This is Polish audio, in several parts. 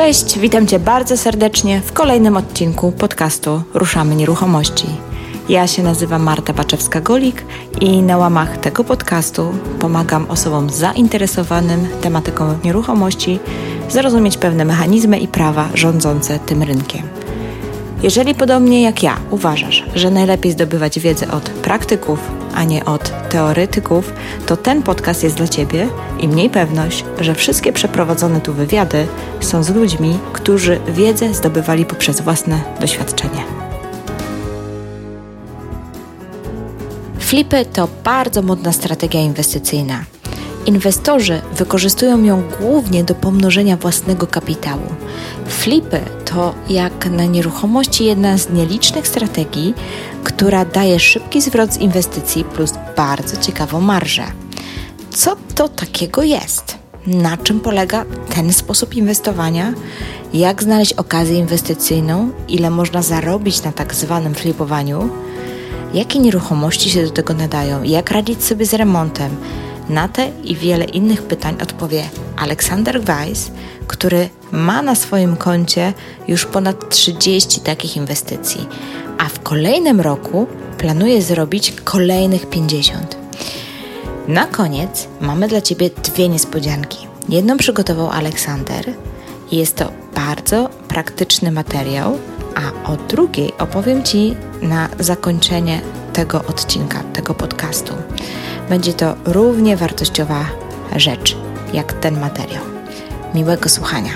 Cześć, witam Cię bardzo serdecznie w kolejnym odcinku podcastu Ruszamy Nieruchomości. Ja się nazywam Marta Baczewska-Golik i na łamach tego podcastu pomagam osobom zainteresowanym tematyką nieruchomości zrozumieć pewne mechanizmy i prawa rządzące tym rynkiem. Jeżeli podobnie jak ja uważasz, że najlepiej zdobywać wiedzę od praktyków, a nie od teoretyków, to ten podcast jest dla Ciebie i mniej pewność, że wszystkie przeprowadzone tu wywiady są z ludźmi, którzy wiedzę zdobywali poprzez własne doświadczenie. Flipy to bardzo modna strategia inwestycyjna. Inwestorzy wykorzystują ją głównie do pomnożenia własnego kapitału. Flipy to jak na nieruchomości jedna z nielicznych strategii, która daje szybki zwrot z inwestycji plus bardzo ciekawą marżę. Co to takiego jest? Na czym polega ten sposób inwestowania? Jak znaleźć okazję inwestycyjną? Ile można zarobić na tak zwanym flipowaniu? Jakie nieruchomości się do tego nadają? Jak radzić sobie z remontem? Na te i wiele innych pytań odpowie Aleksander Weiss, który ma na swoim koncie już ponad 30 takich inwestycji, a w kolejnym roku planuje zrobić kolejnych 50. Na koniec mamy dla Ciebie dwie niespodzianki. Jedną przygotował Aleksander jest to bardzo praktyczny materiał, a o drugiej opowiem Ci na zakończenie tego odcinka, tego podcastu. Będzie to równie wartościowa rzecz jak ten materiał. Miłego słuchania.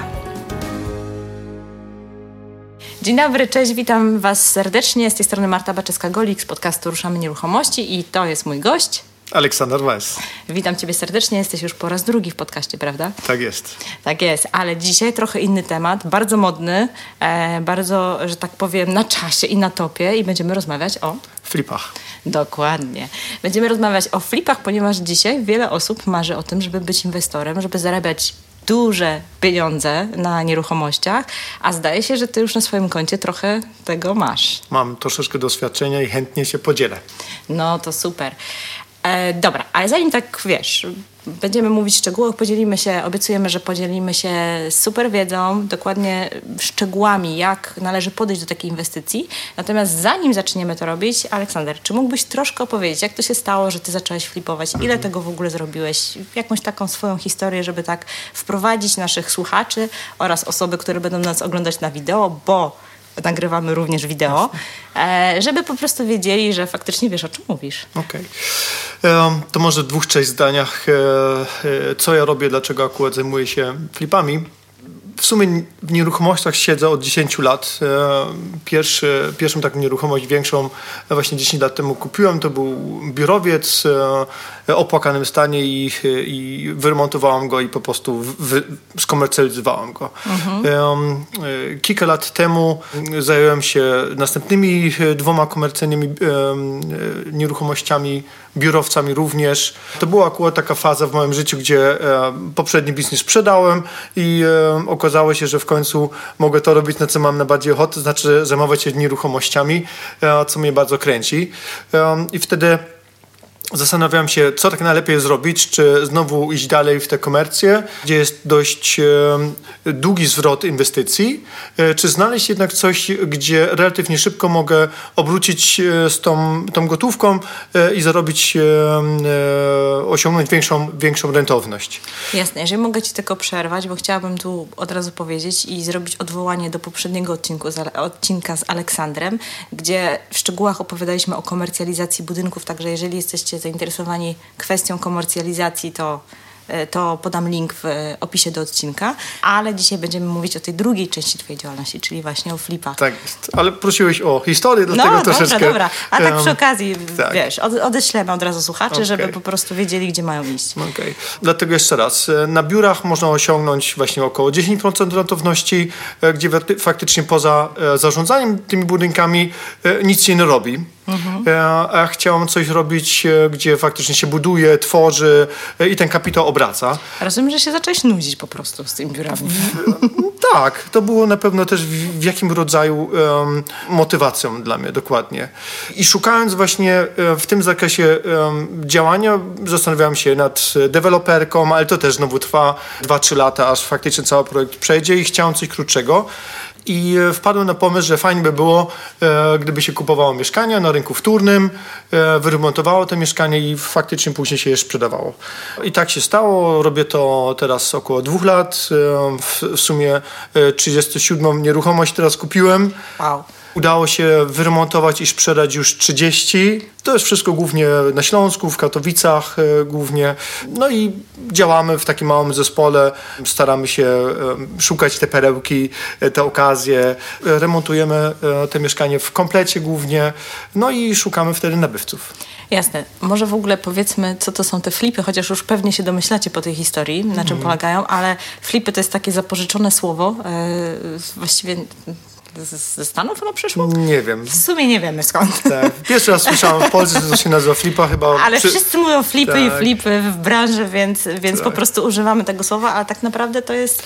Dzień dobry, cześć, witam Was serdecznie. Z tej strony Marta Baczewska-Golik z podcastu Ruszamy Nieruchomości i to jest mój gość. Aleksander Weiss. Witam Ciebie serdecznie. Jesteś już po raz drugi w podcaście, prawda? Tak jest. Tak jest, ale dzisiaj trochę inny temat, bardzo modny, e, bardzo, że tak powiem, na czasie i na topie i będziemy rozmawiać o... Flipach. Dokładnie. Będziemy rozmawiać o flipach, ponieważ dzisiaj wiele osób marzy o tym, żeby być inwestorem, żeby zarabiać duże pieniądze na nieruchomościach, a zdaje się, że ty już na swoim koncie trochę tego masz. Mam troszeczkę doświadczenia i chętnie się podzielę. No to super. E, dobra, ale zanim tak wiesz, będziemy mówić szczegółach, podzielimy się, obiecujemy, że podzielimy się super wiedzą, dokładnie szczegółami, jak należy podejść do takiej inwestycji. Natomiast zanim zaczniemy to robić, Aleksander, czy mógłbyś troszkę opowiedzieć, jak to się stało, że ty zacząłeś flipować? Ile tego w ogóle zrobiłeś? Jakąś taką swoją historię, żeby tak wprowadzić naszych słuchaczy oraz osoby, które będą nas oglądać na wideo, bo nagrywamy również wideo, e, żeby po prostu wiedzieli, że faktycznie wiesz, o czym mówisz. Okej. Okay. To może w dwóch, trzech zdaniach, e, e, co ja robię, dlaczego akurat zajmuję się flipami w sumie w nieruchomościach siedzę od 10 lat. Pierwszy, pierwszą taką nieruchomość większą właśnie 10 lat temu kupiłem. To był biurowiec opłakanym stanie i, i wyremontowałem go i po prostu wy, skomercjalizowałem go. Mhm. Kilka lat temu zająłem się następnymi dwoma komercyjnymi nieruchomościami biurowcami również. To była akurat taka faza w moim życiu, gdzie poprzedni biznes sprzedałem i okazało się, że w końcu mogę to robić, na co mam najbardziej ochotę, znaczy zajmować się nieruchomościami, co mnie bardzo kręci. I wtedy Zastanawiam się, co tak najlepiej zrobić, czy znowu iść dalej w tę komercję, gdzie jest dość długi zwrot inwestycji, e, czy znaleźć jednak coś, gdzie relatywnie szybko mogę obrócić z tą, tą gotówką e, i zarobić, e, osiągnąć większą, większą rentowność. Jasne, jeżeli mogę Ci tylko przerwać, bo chciałabym tu od razu powiedzieć i zrobić odwołanie do poprzedniego odcinku, odcinka z Aleksandrem, gdzie w szczegółach opowiadaliśmy o komercjalizacji budynków, także jeżeli jesteście zainteresowani kwestią komercjalizacji, to to podam link w e, opisie do odcinka, ale dzisiaj będziemy mówić o tej drugiej części Twojej działalności, czyli właśnie o flipach. Tak ale prosiłeś o historię, dlatego no, troszeczkę... No dobra, dobra, a tak przy okazji, tak. wiesz, odeślemy od razu słuchaczy, okay. żeby po prostu wiedzieli, gdzie mają iść. Okej, okay. dlatego jeszcze raz, e, na biurach można osiągnąć właśnie około 10% rentowności, gdzie faktycznie poza zarządzaniem tymi budynkami nic się nie robi. Mhm. A chciałem coś robić, gdzie faktycznie się buduje, tworzy i ten kapitał obraca. Rozumiem, że się zacząłeś nudzić po prostu z tym biurami. Tak, to było na pewno też w, w jakim rodzaju um, motywacją dla mnie dokładnie. I szukając właśnie um, w tym zakresie um, działania, zastanawiałem się nad deweloperką, ale to też znowu trwa 2-3 lata, aż faktycznie cały projekt przejdzie i chciałem coś krótszego. I e, wpadłem na pomysł, że fajnie by było, e, gdyby się kupowało mieszkania na rynku wtórnym, e, wyremontowało te mieszkanie i faktycznie później się je sprzedawało. I tak się stało. Robię to teraz około dwóch lat. W sumie 37 nieruchomość teraz kupiłem. Wow. Udało się wyremontować i sprzedać już 30. To jest wszystko głównie na Śląsku, w Katowicach e, głównie. No i działamy w takim małym zespole. Staramy się e, szukać te perełki, e, te okazje. Remontujemy te mieszkanie w komplecie głównie. No i szukamy wtedy nabywców. Jasne. Może w ogóle powiedzmy, co to są te flipy, chociaż już pewnie się domyślacie po tej historii, na czym mm. polegają, ale flipy to jest takie zapożyczone słowo. Właściwie ze Stanów chyba przyszło? Nie wiem. W sumie nie wiemy skąd. Tak. Pierwszy raz słyszałem w Polsce, że to się nazywa flipa chyba. Ale przy... wszyscy mówią flipy tak. i flipy w branży, więc, więc tak. po prostu używamy tego słowa, a tak naprawdę to jest...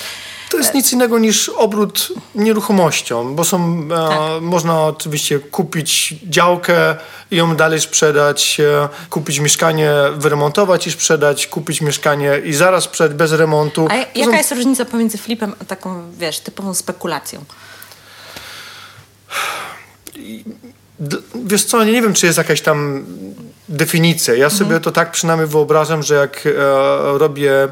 To jest nic innego niż obrót nieruchomością, bo są, e, tak. e, można oczywiście kupić działkę i ją dalej sprzedać, e, kupić mieszkanie, wyremontować i sprzedać, kupić mieszkanie i zaraz sprzedać bez remontu. A jaka są... jest różnica pomiędzy flipem a taką, wiesz, typową spekulacją? Wiesz co, nie wiem, czy jest jakaś tam definicja. Ja sobie mhm. to tak przynajmniej wyobrażam, że jak e, robię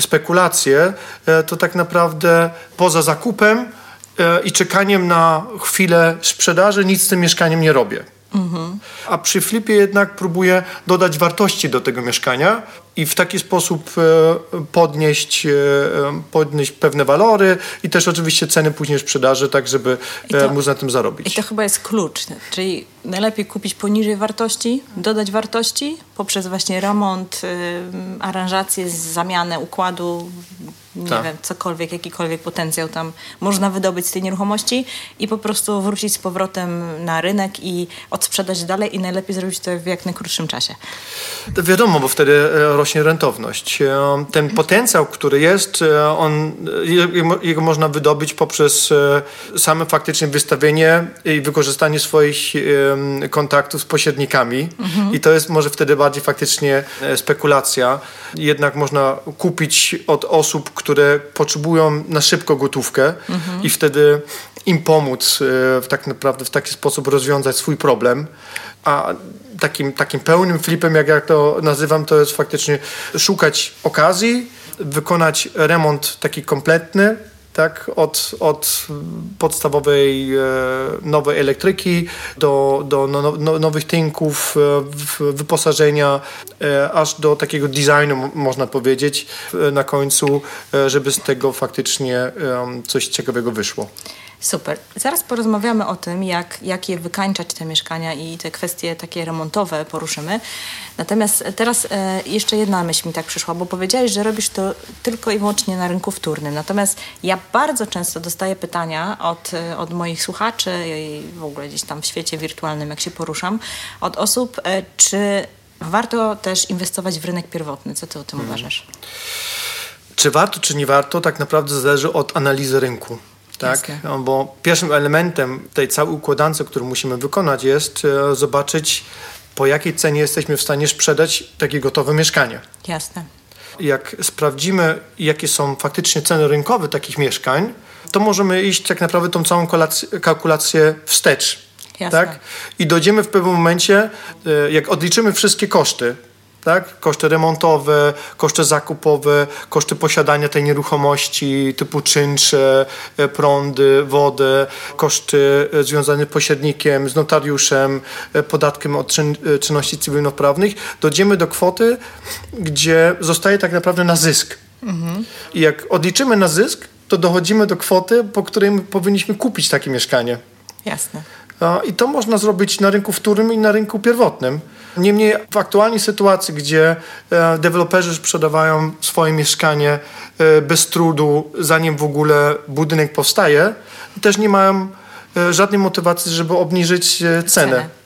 spekulacje, e, to tak naprawdę poza zakupem e, i czekaniem na chwilę sprzedaży nic z tym mieszkaniem nie robię. Mhm. A przy flipie jednak próbuję dodać wartości do tego mieszkania i w taki sposób e, podnieść, e, podnieść pewne walory i też oczywiście ceny później sprzedaży, tak żeby e, to, móc na tym zarobić. I to chyba jest klucz, czyli najlepiej kupić poniżej wartości, dodać wartości poprzez właśnie remont, aranżację, zamianę układu, nie tak. wiem, cokolwiek, jakikolwiek potencjał tam można wydobyć z tej nieruchomości i po prostu wrócić z powrotem na rynek i odsprzedać dalej i najlepiej zrobić to w jak najkrótszym czasie. To wiadomo, bo wtedy rośnie rentowność. E, ten potencjał, który jest, e, on, jego można wydobyć poprzez e, same faktycznie wystawienie i wykorzystanie swoich kontaktów z pośrednikami mhm. i to jest może wtedy bardziej faktycznie spekulacja. Jednak można kupić od osób, które potrzebują na szybko gotówkę mhm. i wtedy im pomóc tak naprawdę w taki sposób rozwiązać swój problem. A takim, takim pełnym flipem, jak ja to nazywam, to jest faktycznie szukać okazji, wykonać remont taki kompletny, tak, od, od podstawowej e, nowej elektryki do, do no, no, nowych tynków, e, wyposażenia, e, aż do takiego designu, można powiedzieć, na końcu, żeby z tego faktycznie coś ciekawego wyszło. Super. Zaraz porozmawiamy o tym, jak, jak je wykańczać te mieszkania i te kwestie takie remontowe poruszymy. Natomiast teraz e, jeszcze jedna myśl mi tak przyszła, bo powiedziałeś, że robisz to tylko i wyłącznie na rynku wtórnym. Natomiast ja bardzo często dostaję pytania od, e, od moich słuchaczy i w ogóle gdzieś tam w świecie wirtualnym, jak się poruszam, od osób, e, czy warto też inwestować w rynek pierwotny. Co ty o tym hmm. uważasz? Czy warto, czy nie warto, tak naprawdę zależy od analizy rynku. Tak, no, bo pierwszym elementem tej całej układance, którą musimy wykonać jest e, zobaczyć, po jakiej cenie jesteśmy w stanie sprzedać takie gotowe mieszkanie. Jasne. Jak sprawdzimy, jakie są faktycznie ceny rynkowe takich mieszkań, to możemy iść tak naprawdę tą całą kalkulację wstecz. Jasne. Tak? I dojdziemy w pewnym momencie, e, jak odliczymy wszystkie koszty, tak? Koszty remontowe, koszty zakupowe, koszty posiadania tej nieruchomości typu czynsze, e, prądy, wodę, koszty e, związane z pośrednikiem, z notariuszem, e, podatkiem od czyn czynności cywilnoprawnych, dojdziemy do kwoty, gdzie zostaje tak naprawdę na zysk. Mhm. I jak odliczymy na zysk, to dochodzimy do kwoty, po której powinniśmy kupić takie mieszkanie. Jasne. I to można zrobić na rynku wtórnym i na rynku pierwotnym. Niemniej w aktualnej sytuacji, gdzie e, deweloperzy sprzedawają swoje mieszkanie e, bez trudu, zanim w ogóle budynek powstaje, też nie mają e, żadnej motywacji, żeby obniżyć cenę.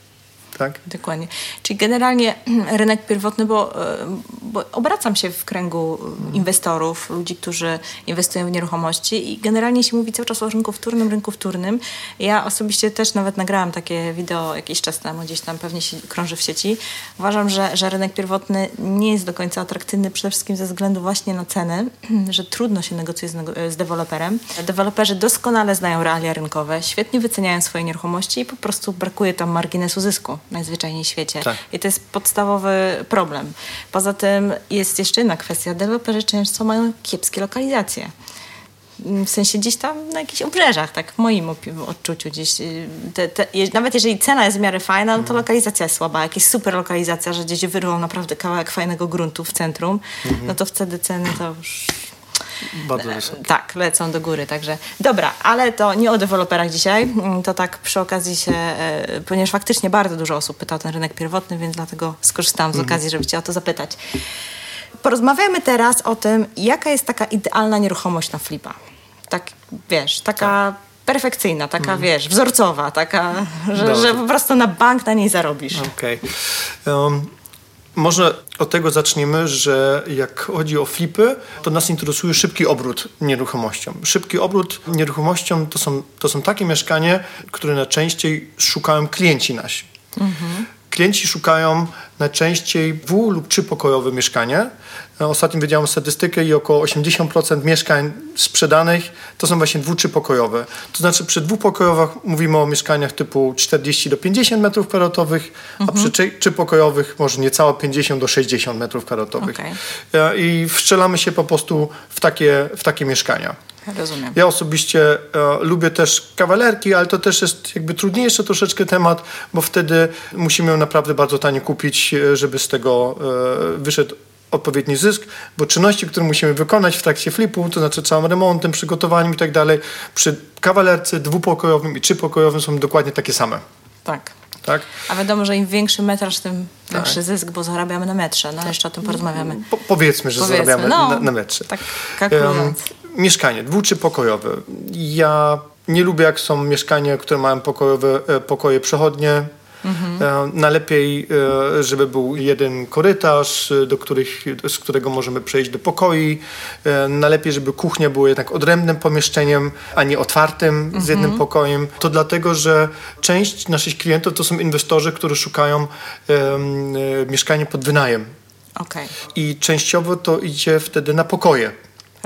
Tak? Dokładnie. Czyli generalnie rynek pierwotny, bo, e, bo obracam się w kręgu inwestorów, ludzi, którzy inwestują w nieruchomości i generalnie się mówi cały czas o rynku wtórnym, rynku wtórnym. Ja osobiście też nawet nagrałam takie wideo jakiś czas temu, gdzieś tam pewnie się krąży w sieci. Uważam, że, że rynek pierwotny nie jest do końca atrakcyjny przede wszystkim ze względu właśnie na ceny, że trudno się negocjuje z, z deweloperem. Deweloperzy doskonale znają realia rynkowe, świetnie wyceniają swoje nieruchomości i po prostu brakuje tam marginesu zysku najzwyczajniej w świecie. Tak. I to jest podstawowy problem. Poza tym jest jeszcze jedna kwestia. Deweloperzy często mają kiepskie lokalizacje. W sensie gdzieś tam na jakichś obrzeżach, tak w moim odczuciu gdzieś. y, Te, te, nawet jeżeli cena jest w miarę fajna, no to lokalizacja jest słaba. Jak jest super lokalizacja, że gdzieś wyrwał naprawdę kawałek fajnego gruntu w centrum, no to wtedy ceny to już Bardzo wysokie. tak, lecą do góry, także dobra, ale to nie o deweloperach dzisiaj, Mm, to tak przy okazji się, e, ponieważ faktycznie bardzo dużo osób pyta o ten rynek pierwotny, więc dlatego skorzystałam z okazji, żeby cię o to zapytać. Porozmawiamy teraz o tym, jaka jest taka idealna nieruchomość na flipa. Tak, wiesz, taka perfekcyjna, taka, wiesz, wzorcowa, taka, że, że po prostu na bank na niej zarobisz. Okej. Um, może od tego zaczniemy, że jak chodzi o flipy, to nas interesuje szybki obrót nieruchomością. Szybki obrót nieruchomością to są, to są takie mieszkania, które najczęściej szukają klienci nasi. Klienci szukają najczęściej dwu- lub trzypokojowe mieszkanie. E, Ostatnio widziałem statystykę i około 80% mieszkań sprzedanych to są właśnie dwu- trzypokojowe. To znaczy przy dwupokojowych mówimy o mieszkaniach typu 40 do 50 metrów kwadratowych, a przy trzy- trzypokojowych może niecałe 50 do 60 metrów kwadratowych. Okej. E, I wszczelamy się po prostu w takie, w takie mieszkania. Rozumiem. Ja osobiście e, lubię też kawalerki, ale to też jest jakby trudniejszy troszeczkę temat, bo wtedy musimy ją naprawdę bardzo tanie kupić, e, żeby z tego e, wyszedł odpowiedni zysk, bo czynności, które musimy wykonać w trakcie flipu, to znaczy całym remontem, przygotowaniem i tak dalej, przy kawalerce dwupokojowym i trzypokojowym są dokładnie takie same. Tak. Tak? A wiadomo, że im większy metraż, tym większy zysk, bo zarabiamy na metrze. No ale jeszcze o tym porozmawiamy. Po, powiedzmy, że Powiedzmy, zarabiamy no, na, na metrze. tak. Em, mieszkanie dwu czy pokojowe. Ja nie lubię, jak są mieszkania, które mają pokojowe, e, pokoje przechodnie. E, najlepiej, e, żeby był jeden korytarz, e, do których, z którego możemy przejść do pokoi. Najlepiej, żeby kuchnia była jednak odrębnym pomieszczeniem, a nie otwartym z jednym pokojem. To dlatego, że część naszych klientów to są inwestorzy, którzy szukają e, mieszkania pod wynajem. Okej, I częściowo to idzie wtedy na pokoje.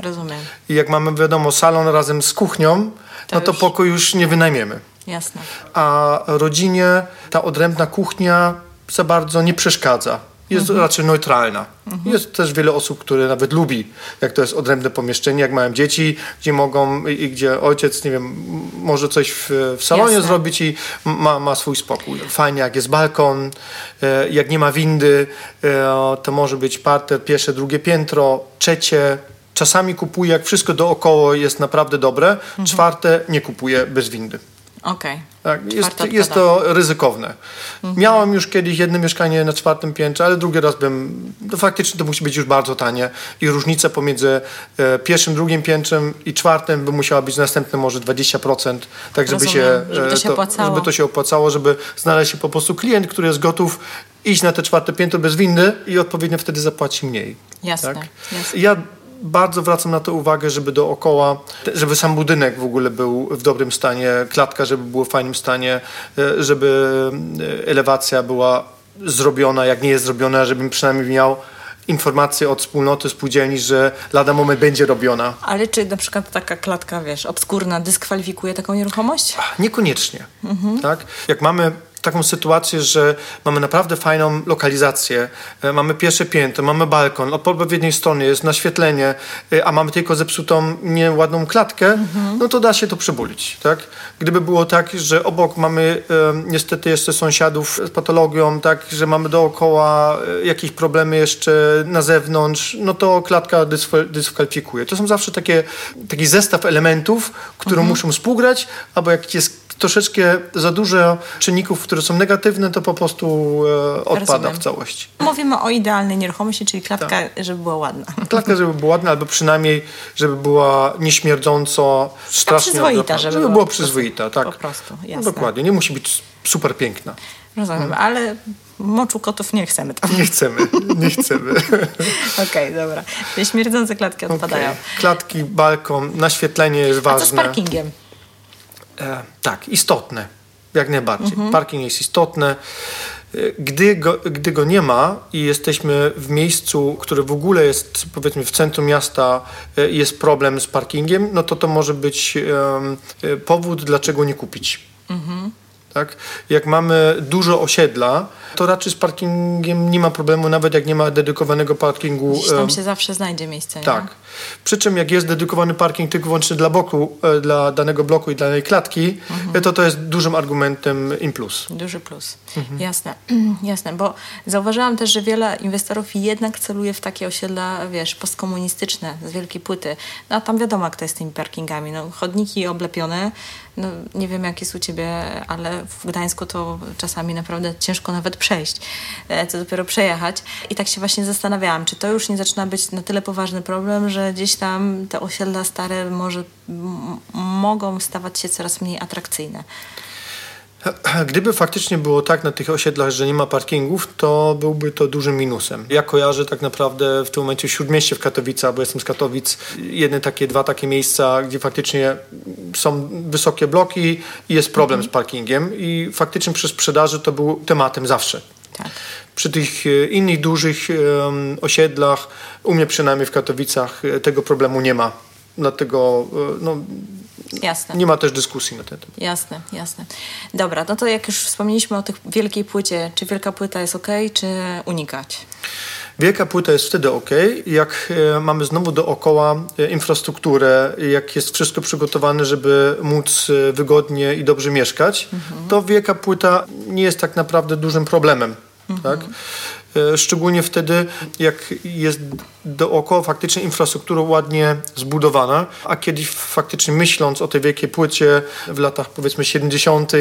rozumiem. I jak mamy, wiadomo, salon razem z kuchnią, To no to już- pokój już nie wynajmiemy. Jasne. A rodzinie ta odrębna kuchnia za bardzo nie przeszkadza. Jest raczej neutralna. Jest też wiele osób, które nawet lubi, jak to jest odrębne pomieszczenie, jak mają dzieci, gdzie mogą i, gdzie ojciec, nie wiem, może coś w, w salonie Jasne. zrobić i ma, ma swój spokój. Fajnie, jak jest balkon, e, jak nie ma windy, e, to może być parter, pierwsze, drugie piętro, trzecie. Czasami kupuję, jak wszystko dookoła jest naprawdę dobre, czwarte nie kupuję bez windy. Okej. Tak, jest, jest to ryzykowne. Miałem już kiedyś jedno mieszkanie na czwartym piętrze, ale drugi raz bym. No faktycznie to musi być już bardzo tanie i różnica pomiędzy e, pierwszym, drugim piętrem i czwartym by musiała być następne może 20%, tak żeby się, Rozumiem, żeby to e, się opłacało. żeby to się opłacało, żeby znaleźć się po prostu klient, który jest gotów iść na te czwarte piętro bez windy i odpowiednio wtedy zapłaci mniej. Jasne, Tak? jasne. Ja bardzo zwracam na to uwagę, żeby dookoła, żeby sam budynek w ogóle był w dobrym stanie, klatka, żeby była w fajnym stanie, e, żeby e, elewacja była zrobiona, jak nie jest zrobiona, żebym przynajmniej miał informację od wspólnoty spółdzielni, że lada moment będzie robiona. Ale czy na przykład taka klatka, wiesz, obskurna dyskwalifikuje taką nieruchomość? Niekoniecznie. Tak? Jak mamy taką sytuację, że mamy naprawdę fajną lokalizację, e, mamy pierwsze piętro, mamy balkon, od odpowiedniej strony jest naświetlenie, e, a mamy tylko zepsutą, nieładną klatkę, no to da się to przebulić. Tak? Gdyby było tak, że obok mamy e, niestety jeszcze sąsiadów z patologią, tak, że mamy dookoła e, jakieś problemy jeszcze na zewnątrz, no to klatka dyskwal- dyskwalifikuje. To są zawsze takie, taki zestaw elementów, które muszą współgrać, albo jak jest troszeczkę za dużo czynników, które są negatywne, to po prostu e, odpada Rozumiem. w całości. Mówimy o idealnej nieruchomości, czyli klatka, Tak. żeby była ładna. Klatka, żeby była ładna, albo przynajmniej, żeby była nieśmierdząco, strasznie przyzwoita, odrapana. żeby żeby była była przyzwoita, tak. po prostu, No jasne. dokładnie, nie musi być super piękna. rozumiem, ale moczu kotów nie chcemy tam. Nie chcemy, nie chcemy. Okej, dobra. Te śmierdzące klatki odpadają. Okej. Klatki, balkon, naświetlenie jest A co ważne. z parkingiem? E, tak, istotne. Jak najbardziej. Mhm. Parking jest istotny. E, Gdy go, gdy go nie ma i jesteśmy w miejscu, które w ogóle jest powiedzmy w centrum miasta, e, jest problem z parkingiem, no to to może być e, powód, dlaczego nie kupić. Mhm. Tak? Jak mamy dużo osiedla, to raczej z parkingiem nie ma problemu, nawet jak nie ma dedykowanego parkingu. Gdzieś tam się zawsze znajdzie miejsce, nie? tak. Przy czym jak jest dedykowany parking tylko wyłącznie dla bloku, e, dla danego bloku i danej klatki, e, to to jest dużym argumentem in plus. Duży plus. Mhm. Jasne, jasne, bo zauważyłam też, że wiele inwestorów jednak celuje w takie osiedla, wiesz, postkomunistyczne, z wielkiej płyty. No a tam wiadomo, jak to jest z tymi parkingami. No, chodniki oblepione, no nie wiem jak jest u ciebie, ale w Gdańsku to czasami naprawdę ciężko nawet przejść, e, co dopiero przejechać. I tak się właśnie zastanawiałam, czy to już nie zaczyna być na tyle poważny problem, że gdzieś tam te osiedla stare może mogą stawać się coraz mniej atrakcyjne. Gdyby faktycznie było tak na tych osiedlach, że nie ma parkingów, to byłby to dużym minusem. Ja kojarzę tak naprawdę w tym momencie Śródmieście w Katowicach, bo jestem z Katowic, jedne takie, dwa takie miejsca, gdzie faktycznie są wysokie bloki i jest problem z parkingiem i faktycznie przy sprzedaży to był tematem zawsze. Tak. Przy tych e, innych dużych em, osiedlach, u mnie przynajmniej w Katowicach, e, tego problemu nie ma. Dlatego e, no, Jasne. nie ma też dyskusji na ten temat. Jasne, jasne. Dobra, no to jak już wspomnieliśmy o tych wielkiej płycie, czy wielka płyta jest ok, czy unikać? Wielka płyta jest wtedy ok, jak e, mamy znowu dookoła e, infrastrukturę, jak jest wszystko przygotowane, żeby móc e, wygodnie i dobrze mieszkać, to wielka płyta nie jest tak naprawdę dużym problemem. Tak? E, Szczególnie wtedy, jak jest dookoła faktycznie infrastruktura ładnie zbudowana, a kiedyś faktycznie myśląc o tej wielkiej płycie w latach powiedzmy 70. e,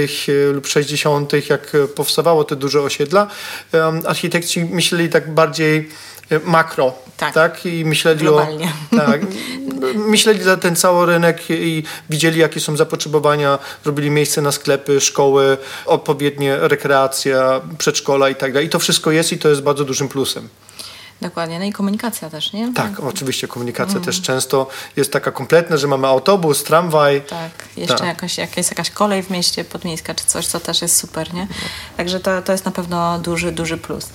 lub 60., jak e, powstawało te duże osiedla, em, architekci myśleli tak bardziej e, makro, Tak. tak? I myśleli Globalnie. o... Tak, myśleli za ten cały rynek i widzieli, jakie są zapotrzebowania, robili miejsce na sklepy, szkoły, odpowiednie rekreacja, przedszkola i tak dalej. I to wszystko jest i to jest bardzo dużym plusem. Dokładnie, no i komunikacja też, nie? Tak, oczywiście komunikacja Mm. też często jest taka kompletna, że mamy autobus, tramwaj. Tak, jeszcze Tak. Jakaś, jak jest jakaś kolej w mieście podmiejska czy coś, co też jest super, nie? Także to, to jest na pewno duży, duży plus.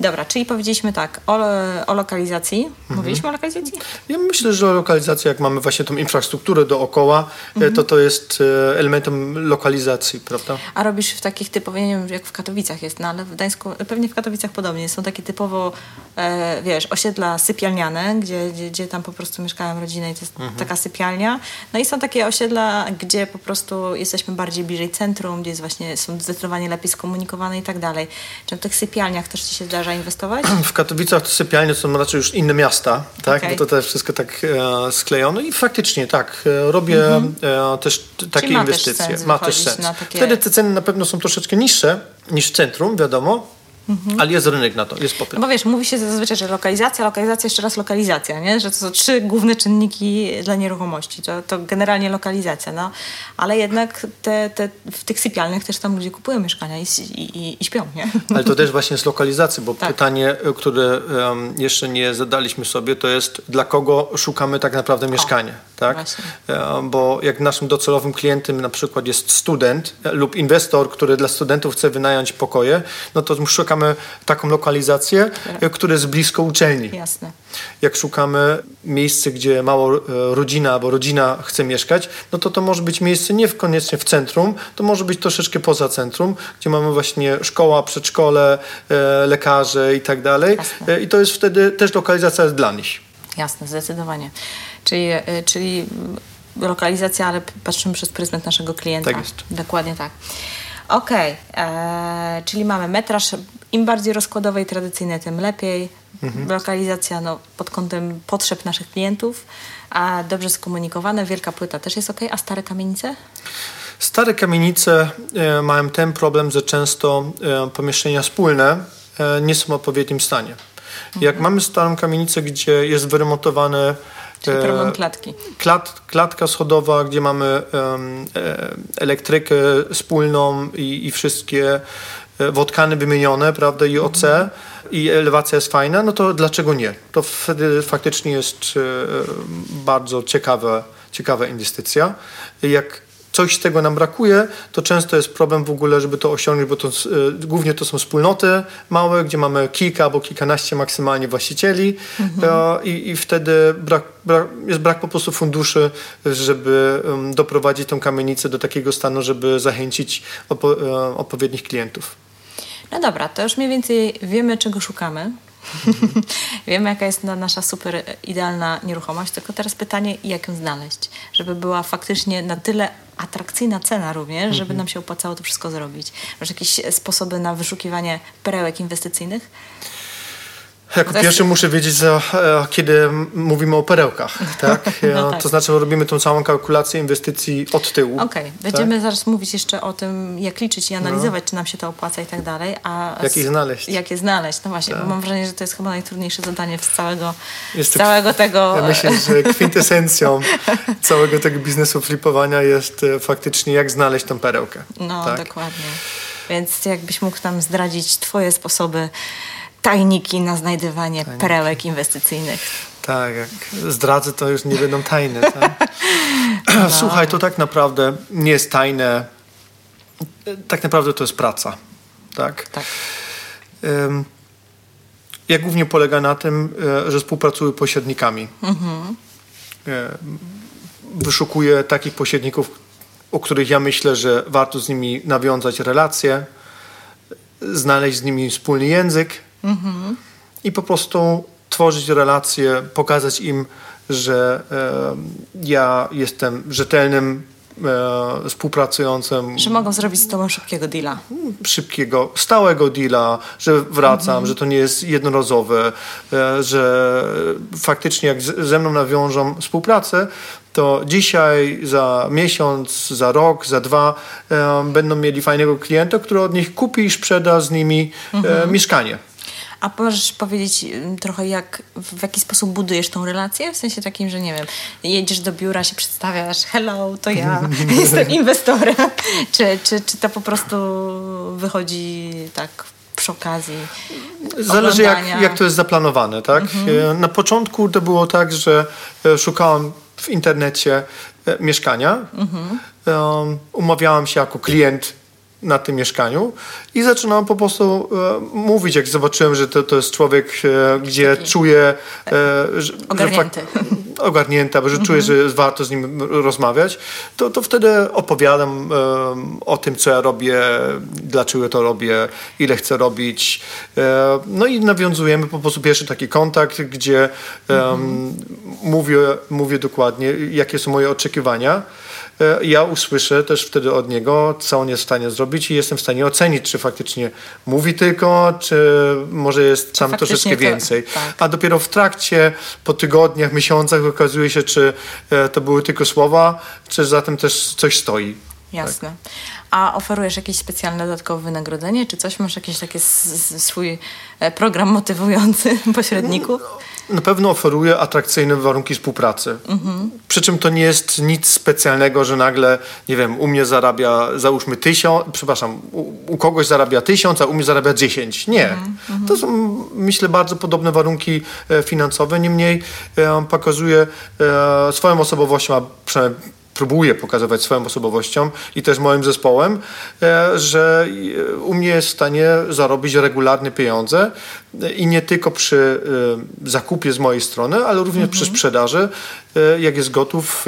Dobra, czyli powiedzieliśmy tak, o, o lokalizacji. Mhm. Mówiliśmy o lokalizacji? Ja myślę, że lokalizacja, jak mamy właśnie tą infrastrukturę dookoła, Mhm. e, to to jest e, elementem lokalizacji, prawda? A robisz w takich typowo, nie wiem jak w Katowicach jest, no ale w Gdańsku, pewnie w Katowicach podobnie, są takie typowo, e, wiesz, osiedla sypialniane, gdzie, gdzie, gdzie tam po prostu mieszkają rodziny i to jest taka sypialnia. No i są takie osiedla, gdzie po prostu jesteśmy bardziej bliżej centrum, gdzie jest właśnie, są zdecydowanie lepiej skomunikowane i tak dalej. Czy w tych sypialniach też ci się zdarza inwestować? W Katowicach to sypialnie są raczej już inne miasta, tak? Okej. Bo to też wszystko tak e, sklejone i faktycznie tak, e, robię e, też takie ma też inwestycje. sens ma też sens. takie- Wtedy te ceny na pewno są troszeczkę niższe niż w centrum, wiadomo, ale jest rynek na to, jest popyt. No bo wiesz, mówi się zazwyczaj, że lokalizacja, lokalizacja, jeszcze raz lokalizacja, nie? Że to są trzy główne czynniki dla nieruchomości. To, to generalnie lokalizacja, no. Ale jednak te, te, w tych sypialniach też tam ludzie kupują mieszkania i, i, i śpią, nie? Ale to też właśnie z lokalizacji, bo Tak. pytanie, które em, jeszcze nie zadaliśmy sobie, to jest dla kogo szukamy tak naprawdę mieszkania, tak? właśnie. E, Bo jak naszym docelowym klientem na przykład jest student e, lub inwestor, który dla studentów chce wynająć pokoje, no to szukamy taką lokalizację, e, która jest blisko uczelni. Jasne. Jak szukamy miejsce, gdzie mało rodzina albo rodzina chce mieszkać, no to to może być miejsce nie koniecznie w centrum, to może być troszeczkę poza centrum, gdzie mamy właśnie szkoła, przedszkole, lekarze i tak dalej. Jasne. I to jest wtedy też lokalizacja dla nich. Jasne, zdecydowanie. Czyli, y, czyli lokalizacja, ale patrzymy przez pryzmat naszego klienta. Tak jest. Dokładnie tak. Okej, e, czyli mamy metraż, im bardziej rozkładowe i tradycyjne, tym lepiej. Mhm. Lokalizacja no, pod kątem potrzeb naszych klientów, a dobrze skomunikowane, wielka płyta też jest ok, a stare kamienice? Stare kamienice e, mają ten problem, że często e, pomieszczenia wspólne e, nie są w odpowiednim stanie. Jak mamy starą kamienicę, gdzie jest wyremontowane Czyli e, problem klatki. Klat, klatka schodowa, gdzie mamy e, elektrykę wspólną i, i wszystkie e, wodkany wymienione, prawda, i OC i elewacja jest fajna, no to dlaczego nie? To wtedy faktycznie jest bardzo ciekawa, ciekawa inwestycja. Jak coś z tego nam brakuje, to często jest problem w ogóle, żeby to osiągnąć, bo to, y, głównie to są wspólnoty małe, gdzie mamy kilka albo kilkanaście maksymalnie właścicieli mhm. y, i, wtedy brak, brak, jest brak po prostu funduszy, żeby doprowadzić tą kamienicę do takiego stanu, żeby zachęcić opo, y, odpowiednich klientów. No dobra, to już mniej więcej wiemy, czego szukamy. Wiemy, jaka jest nasza super idealna nieruchomość, tylko teraz pytanie, jak ją znaleźć, żeby była faktycznie na tyle atrakcyjna cena również, żeby mhm. nam się opłacało to wszystko zrobić. Masz jakieś sposoby na wyszukiwanie perełek inwestycyjnych? Jako no pierwszy jest... muszę wiedzieć, za, e, kiedy mówimy o perełkach, tak? no tak? To znaczy robimy tą całą kalkulację inwestycji od tyłu. Okej, okay. będziemy tak? zaraz mówić jeszcze o tym, jak liczyć i analizować, no. czy nam się to opłaca i tak dalej. A jak je znaleźć. Jak je znaleźć, no właśnie, tak. bo mam wrażenie, że to jest chyba najtrudniejsze zadanie z całego, jest to, całego tego... Ja myślę, że kwintesencją całego tego biznesu flipowania jest e, faktycznie jak znaleźć tą perełkę. No, tak? dokładnie. Więc jakbyś mógł nam zdradzić twoje sposoby tajniki na znajdywanie tajniki. perełek inwestycyjnych. Tak, jak zdradzę, to już nie będą tajne. Tak? No. Słuchaj, to tak naprawdę nie jest tajne. Tak naprawdę to jest praca. Tak? tak. Um, ja głównie polega na tym, e, że współpracuję pośrednikami. Mhm. E, wyszukuję takich pośredników, o których ja myślę, że warto z nimi nawiązać relacje, znaleźć z nimi wspólny język Mhm. I po prostu tworzyć relacje, pokazać im, że e, ja jestem rzetelnym e, współpracującym. Że mogą zrobić z tobą szybkiego deala. Szybkiego, stałego deala, że wracam, mhm. że to nie jest jednorazowe, e, że faktycznie jak z, ze mną nawiążą współpracę, to dzisiaj, za miesiąc, za rok, za dwa e, będą mieli fajnego klienta, który od nich kupi i sprzeda z nimi e, mhm. mieszkanie. A możesz powiedzieć trochę, jak, w jaki sposób budujesz tą relację? W sensie takim, że nie wiem, jedziesz do biura, się przedstawiasz, hello, to ja, jestem inwestorem. czy, czy, czy to po prostu wychodzi tak przy okazji Zależy jak, jak to jest zaplanowane, tak? Mhm. E, na początku to było tak, że e, szukałam w internecie e, mieszkania. Mhm. umawiałam się jako klient na tym mieszkaniu i zaczynam po prostu e, mówić, jak zobaczyłem, że to, to jest człowiek, e, gdzie Taki, czuję... Tak. E, że, ogarnięty. Że ogarnięty, że czuję, że mhm. warto z nim rozmawiać, to, to wtedy opowiadam e, o tym, co ja robię, dlaczego to robię, ile chcę robić. E, no i nawiązujemy po prostu pierwszy taki kontakt, gdzie mhm. mówię, mówię dokładnie, jakie są moje oczekiwania. E, ja usłyszę też wtedy od niego, co on jest w stanie zrobić i jestem w stanie ocenić, czy faktycznie mówi tylko, czy może jest czy tam troszeczkę to, więcej. Tak. A dopiero w trakcie, po tygodniach, miesiącach okazuje się, czy e, to były tylko słowa, czy za tym też coś stoi. Jasne. Tak. A oferujesz jakieś specjalne dodatkowe wynagrodzenie, czy coś? Masz jakiś taki swój e, program motywujący pośredników? Na pewno oferuje atrakcyjne warunki współpracy. Mhm. Przy czym to nie jest nic specjalnego, że nagle, nie wiem, u mnie zarabia, załóżmy tysiąc, przepraszam, u, u kogoś zarabia tysiąc, a u mnie zarabia dziesięć. Nie. Mhm. To są, myślę, bardzo podobne warunki e, finansowe. Niemniej e, pokazuje e, swoją osobowością, a przynajmniej próbuję pokazywać swoją osobowością i też moim zespołem, e, że e, u mnie jest w stanie zarobić regularne pieniądze i nie tylko przy e, zakupie z mojej strony, ale również mhm. przy sprzedaży, jak jest gotów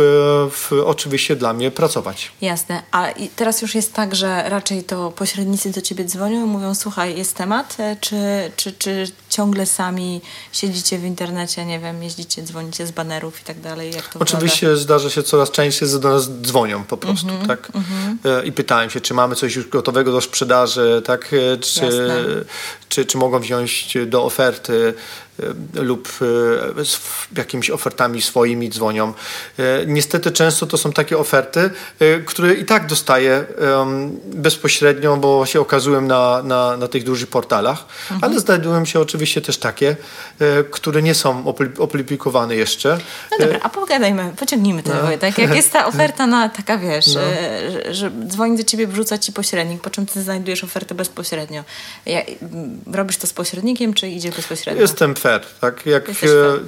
w, oczywiście dla mnie pracować. Jasne. A teraz już jest tak, że raczej to pośrednicy do ciebie dzwonią i mówią, słuchaj, jest temat, czy, czy, czy ciągle sami siedzicie w internecie, nie wiem, jeździcie, dzwonicie z banerów i tak dalej? Jak to Oczywiście wygląda? zdarza się coraz częściej, że do nas dzwonią po prostu, -hmm, tak? Mm -hmm. I pytają się, czy mamy coś już gotowego do sprzedaży, tak? E, czy, czy, czy mogą wziąć do oferty. E, lub e, z jakimiś ofertami swoimi dzwonią. Niestety często to są takie oferty, które i tak dostaję bezpośrednio, bo się okazują na, na, na tych dużych portalach, mhm. ale znajdują się oczywiście też takie, które nie są opublikowane jeszcze. No dobra, a pogadajmy, pociągnijmy ten no. Wojtek. Jak jest ta oferta na taka, wiesz, no. że, że dzwoni do ciebie, wrzuca ci pośrednik, po czym ty znajdujesz ofertę bezpośrednio. Ja, robisz to z pośrednikiem, czy idzie bezpośrednio? Jestem fair, tak? Jak, e,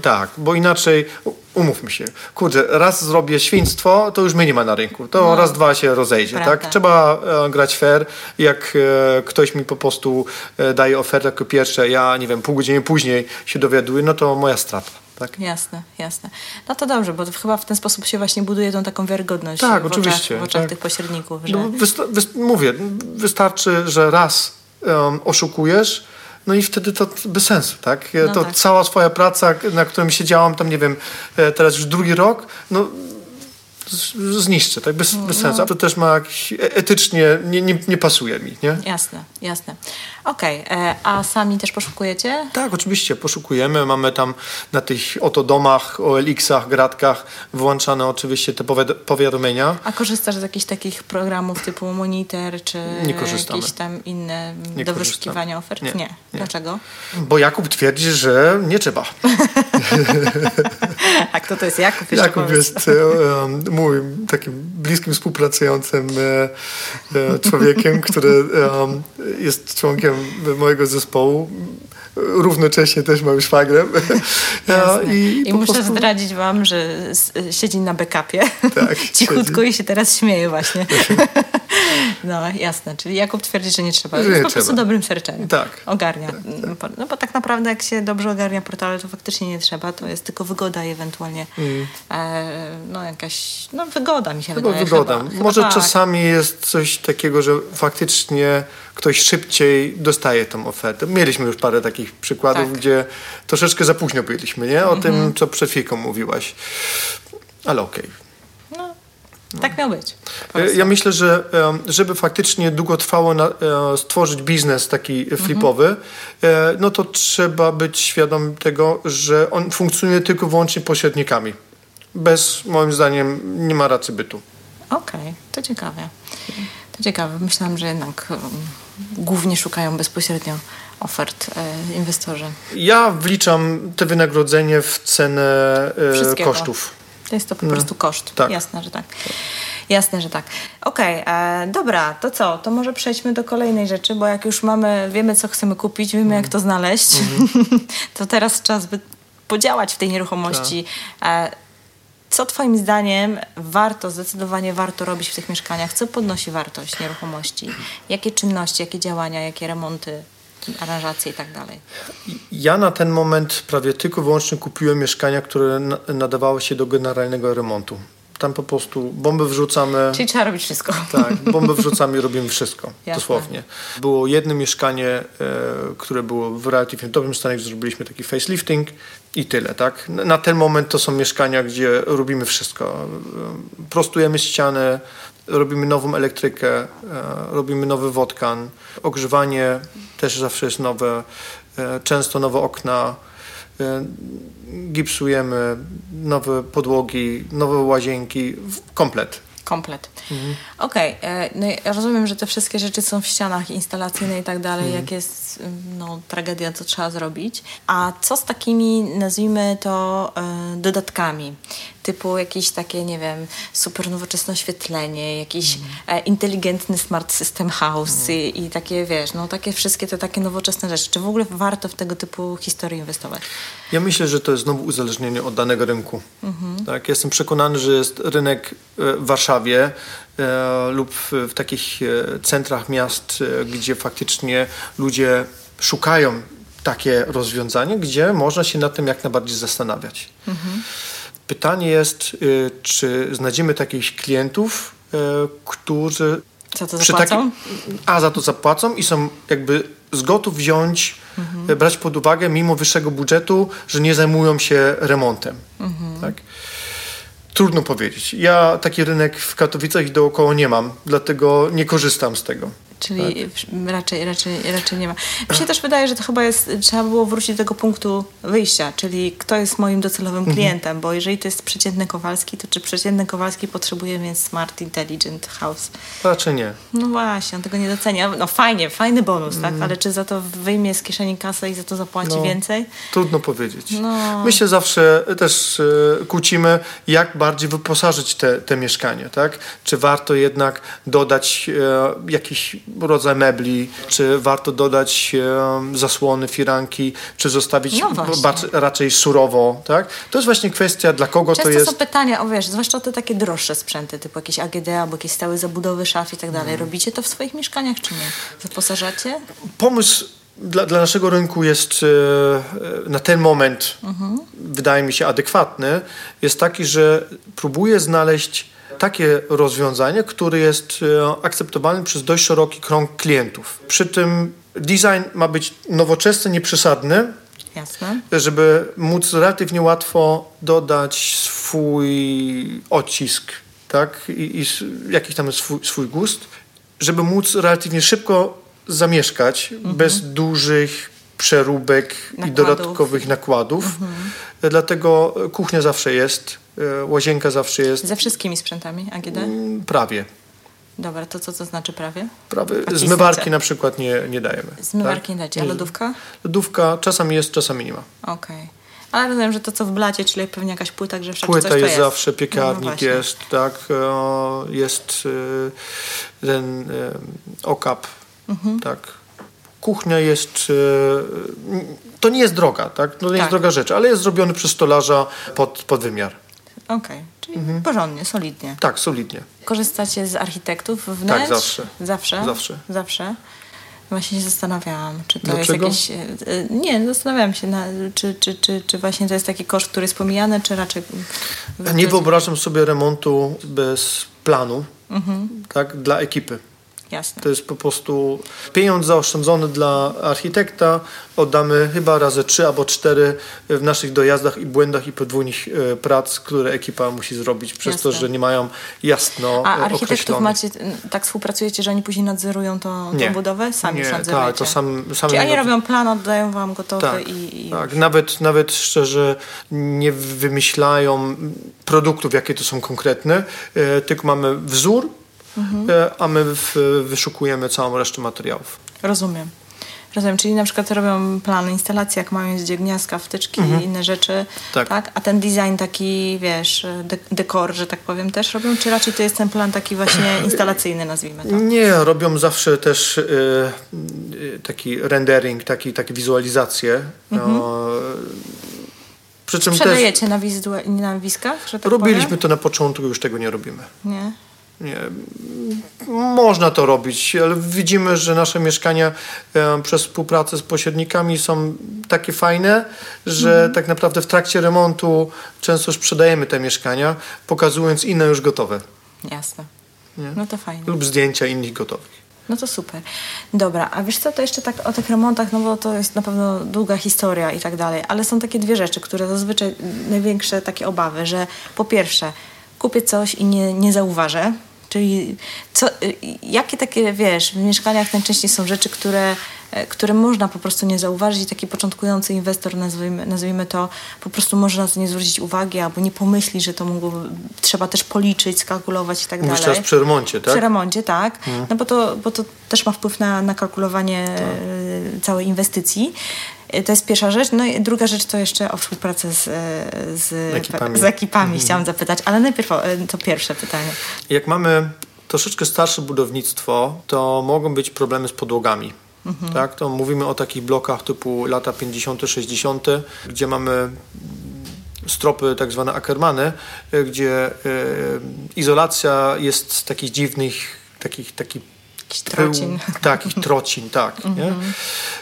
tak, bo inaczej, umówmy się, kurczę, raz zrobię świństwo, to już mnie nie ma na rynku. To no. raz, dwa się rozejdzie, tak? Prawda. tak? Trzeba e, grać fair. Jak e, ktoś mi po prostu e, daje ofertę jako pierwsze, ja, nie wiem, pół godziny później się dowiaduję, no to moja strata. Tak? Jasne, jasne. No to dobrze, bo to chyba w ten sposób się właśnie buduje tą taką wiarygodność tak, w oczywiście, oczach, w oczach tak. tych pośredników. Że... No, wysta- wy- mówię, wystarczy, że raz um, oszukujesz, no i wtedy to bez sensu, tak? No to tak. cała swoja praca, na którym siedziałam tam, nie wiem, e, teraz już drugi rok, no zniszczę, tak? Bez, bez sensu. No. To też ma jakiś, e, etycznie nie, nie, nie pasuje mi, nie? Jasne, jasne. Okej, okay. E, a sami też poszukujecie? Tak, oczywiście, poszukujemy. Mamy tam na tych oto domach, OLX-ach, gratkach włączane oczywiście te powiadomienia. A korzystasz z jakichś takich programów typu Monitor, czy jakieś tam inne nie do wyszukiwania ofert? Nie. nie. nie. Dlaczego? Bo Jakub twierdzi, że nie trzeba. a kto to jest Jakub? Jakub jest um, moim takim bliskim współpracującym e, e, człowiekiem, który jest członkiem mojego zespołu równocześnie też mam szwagrem. I, I muszę prostu... zdradzić wam, że siedzi na backupie. Tak, Cichutko siedzi. i się teraz śmieje właśnie. no jasne, czyli Jakub twierdzi, że nie trzeba. Że jest po trzeba. prostu dobrym serczem. Tak. Ogarnia. Tak, tak. No bo tak naprawdę jak się dobrze ogarnia portale, to faktycznie nie trzeba. To jest tylko wygoda i ewentualnie mm. e, no jakaś, no wygoda mi się chyba wydaje. Wygoda. Chyba, Może chyba tak. czasami jest coś takiego, że faktycznie ktoś szybciej dostaje tą ofertę. Mieliśmy już parę takich przykładów, tak. gdzie troszeczkę za późno byliśmy, nie? O tym, mhm. co przed chwilką mówiłaś. Ale okej. Okay. No, tak miał być. E, ja myślę, że żeby faktycznie długotrwało na, e, stworzyć biznes taki flipowy, mhm. E, no to trzeba być świadom tego, że on funkcjonuje tylko wyłącznie pośrednikami. Bez, moim zdaniem, nie ma racji bytu. Okej, okay, to ciekawe. To ciekawe. Myślałam, że jednak głównie szukają bezpośrednio ofert e, inwestorzy. Ja wliczam te wynagrodzenie w cenę e, kosztów. To jest to po no. prostu koszt. Tak. Jasne, że tak. Jasne, że tak. Okej, okay, e, dobra, to co? To może przejdźmy do kolejnej rzeczy, bo jak już mamy, wiemy co chcemy kupić, wiemy jak to znaleźć, mm -hmm. to teraz czas by podziałać w tej nieruchomości. Tak. E, co Twoim zdaniem warto, zdecydowanie warto robić w tych mieszkaniach? Co podnosi wartość nieruchomości? Jakie czynności, jakie działania, jakie remonty, aranżacje i tak dalej? Ja na ten moment prawie tylko wyłącznie kupiłem mieszkania, które nadawały się do generalnego remontu. Tam po prostu bombę wrzucamy. Czyli trzeba robić wszystko. Tak, bombę wrzucamy i robimy wszystko. Jasne. Dosłownie. Było jedno mieszkanie, e, które było w relatywnie dobrym stanie, gdzie zrobiliśmy taki facelifting i tyle, tak? Na ten moment to są mieszkania, gdzie robimy wszystko. E, prostujemy ścianę, robimy nową elektrykę, e, robimy nowy wodkan, ogrzewanie też zawsze jest nowe, e, często nowe okna, gipsujemy nowe podłogi, nowe łazienki, komplet. Komplet. Mhm. Okej, okay. no ja rozumiem, że te wszystkie rzeczy są w ścianach instalacyjne i tak dalej. Mhm. Jak jest no, tragedia, co trzeba zrobić. A co z takimi, nazwijmy to, dodatkami? Typu jakieś takie, nie wiem, super nowoczesne oświetlenie, jakiś mm. e, inteligentny smart system house mm. i, i, takie, wiesz, no takie wszystkie te takie nowoczesne rzeczy. Czy w ogóle warto w tego typu historii inwestować? Ja myślę, że to jest znowu uzależnienie od danego rynku. Mm-hmm. Tak, jestem przekonany, że jest rynek e, w Warszawie e, lub w, w takich centrach miast, gdzie faktycznie ludzie szukają takie rozwiązanie, gdzie można się nad tym jak najbardziej zastanawiać. Mhm. Pytanie jest, y, czy znajdziemy takich klientów, y, którzy za to zapłacą? Taki, a za to zapłacą i są jakby z gotów wziąć, mhm. Y, brać pod uwagę mimo wyższego budżetu, że nie zajmują się remontem. Mhm. Tak? Trudno powiedzieć. Ja taki rynek w Katowicach i dookoła nie mam, dlatego nie korzystam z tego. Czyli raczej, raczej, raczej nie ma. Mi się też wydaje, że to chyba jest, trzeba było wrócić do tego punktu wyjścia, czyli kto jest moim docelowym Mhm. klientem, bo jeżeli to jest przeciętny Kowalski, to czy przeciętny Kowalski potrzebuje mieć Smart Intelligent House? Raczej nie. No właśnie, on tego nie docenia. No fajnie, fajny bonus, Mhm. tak? Ale czy za to wyjmie z kieszeni kasę i za to zapłaci No. więcej? Trudno powiedzieć. No. My się zawsze też e, kłócimy, jak bardziej wyposażyć te, te mieszkanie, tak? Czy warto jednak dodać e, jakiś rodzaj mebli, czy warto dodać e, zasłony, firanki, czy zostawić No raczej surowo, tak? To jest właśnie kwestia, dla kogo Często to jest. są pytania, o wiesz, zwłaszcza te takie droższe sprzęty, typu jakieś AGD albo jakieś stałe zabudowy szaf i tak dalej. Mhm. Robicie to w swoich mieszkaniach, czy nie? Wyposażacie? Pomysł dla, dla naszego rynku jest e, na ten moment, wydaje mi się, adekwatny. Jest taki, że próbuję znaleźć takie rozwiązanie, które jest e, akceptowalne przez dość szeroki krąg klientów. Przy tym design ma być nowoczesny, nieprzesadny, Jasne. żeby móc relatywnie łatwo dodać swój odcisk, tak? I, i jakiś tam swój, swój gust, żeby móc relatywnie szybko zamieszkać bez dużych przeróbek i Nakładów. dodatkowych nakładów. Dlatego kuchnia zawsze jest, łazienka zawsze jest, Ze wszystkimi sprzętami AGD? mm, prawie. Dobra, to co to znaczy prawie? prawie. Zmywarki na przykład nie, nie dajemy. Zmywarki tak? nie dacie, a lodówka? Lodówka czasami jest, czasami nie ma. Okej. Ale rozumiem, że to co w blacie, czyli pewnie jakaś płyta grzewcza, Płyta coś jest, jest. zawsze, piekarnik No jest, tak, e, jest e, ten e, okap, Mhm. tak. Kuchnia jest, e, to nie jest droga, tak, to nie Tak. jest droga rzecz, ale jest zrobiony przez stolarza pod, pod wymiar. Okej, czyli Mhm. porządnie, solidnie. Tak, solidnie. Korzystacie z architektów wnętrz? Tak, zawsze. Zawsze? Zawsze. Zawsze. Właśnie się zastanawiałam, czy to Dlaczego? jest jakieś... e, e, Nie, zastanawiałam się, na, czy, czy, czy, czy właśnie to jest taki koszt, który jest pomijany, czy raczej... Nie wyobrażam sobie remontu bez planu, Mhm. tak, dla ekipy. Jasne. To jest po prostu pieniądz zaoszczędzony dla architekta. Oddamy chyba razy trzy albo cztery w naszych dojazdach i błędach i podwójnych e, prac, które ekipa musi zrobić przez to, Jasne. że nie mają jasno A e, architektów macie, tak współpracujecie, że oni później nadzorują tą, tą budowę? Sami Nie, już nadzorujecie? tak, to sam, sami Czyli oni robią plan, oddają wam gotowy tak, i... i tak. Nawet, nawet szczerze nie wymyślają produktów, jakie to są konkretne, e, tylko mamy wzór, Mhm. e, a my w, wyszukujemy całą resztę materiałów. Rozumiem. Rozumiem, czyli na przykład robią plan instalacji, jak mają gdzie wtyczki i inne rzeczy, Tak. tak. A ten design taki, wiesz, de- dekor, że tak powiem, też robią? Czy raczej to jest ten plan taki właśnie instalacyjny, nazwijmy to? Nie, robią zawsze też e, taki rendering, taki, takie wizualizacje. Mhm. No, przy czym też Sprzedajecie na, wizdue- na wiskach, tak robiliśmy powiem? to na początku, już tego nie robimy. Nie? Nie. Można to robić, ale widzimy, że nasze mieszkania e, przez współpracę z pośrednikami są takie fajne, że Mhm. tak naprawdę w trakcie remontu często sprzedajemy te mieszkania, pokazując inne już gotowe Jasne. Nie? No to fajnie. lub zdjęcia innych gotowych. No to super. Dobra, a wiesz co, to jeszcze tak o tych remontach, no bo to jest na pewno długa historia i tak dalej, ale są takie dwie rzeczy, które zazwyczaj największe takie obawy, że po pierwsze kupię coś i nie, nie zauważę, czyli co, y, jakie takie, wiesz, w mieszkaniach najczęściej są rzeczy, które, e, które można po prostu nie zauważyć i taki początkujący inwestor, nazwijmy, nazwijmy to, po prostu może na to nie zwrócić uwagi albo nie pomyśli, że to mogło, trzeba też policzyć, skalkulować i tak Mówisz dalej. teraz przy remoncie, tak? Przy remoncie, tak. No bo to, bo to też ma wpływ na, na kalkulowanie e, całej inwestycji. To jest pierwsza rzecz. No i druga rzecz to jeszcze o współpracę z, e, z Ekipami. z ekipami chciałam zapytać, ale najpierw e, to pierwsze pytanie. Jak mamy troszeczkę starsze budownictwo, to mogą być problemy z podłogami. Tak? To mówimy o takich blokach typu lata 50., 60., gdzie mamy stropy tak zwane Ackermany, e, gdzie e, izolacja jest z takich dziwnych, takich, takich Jakiś trocin. Takich trocin, tak. Nie?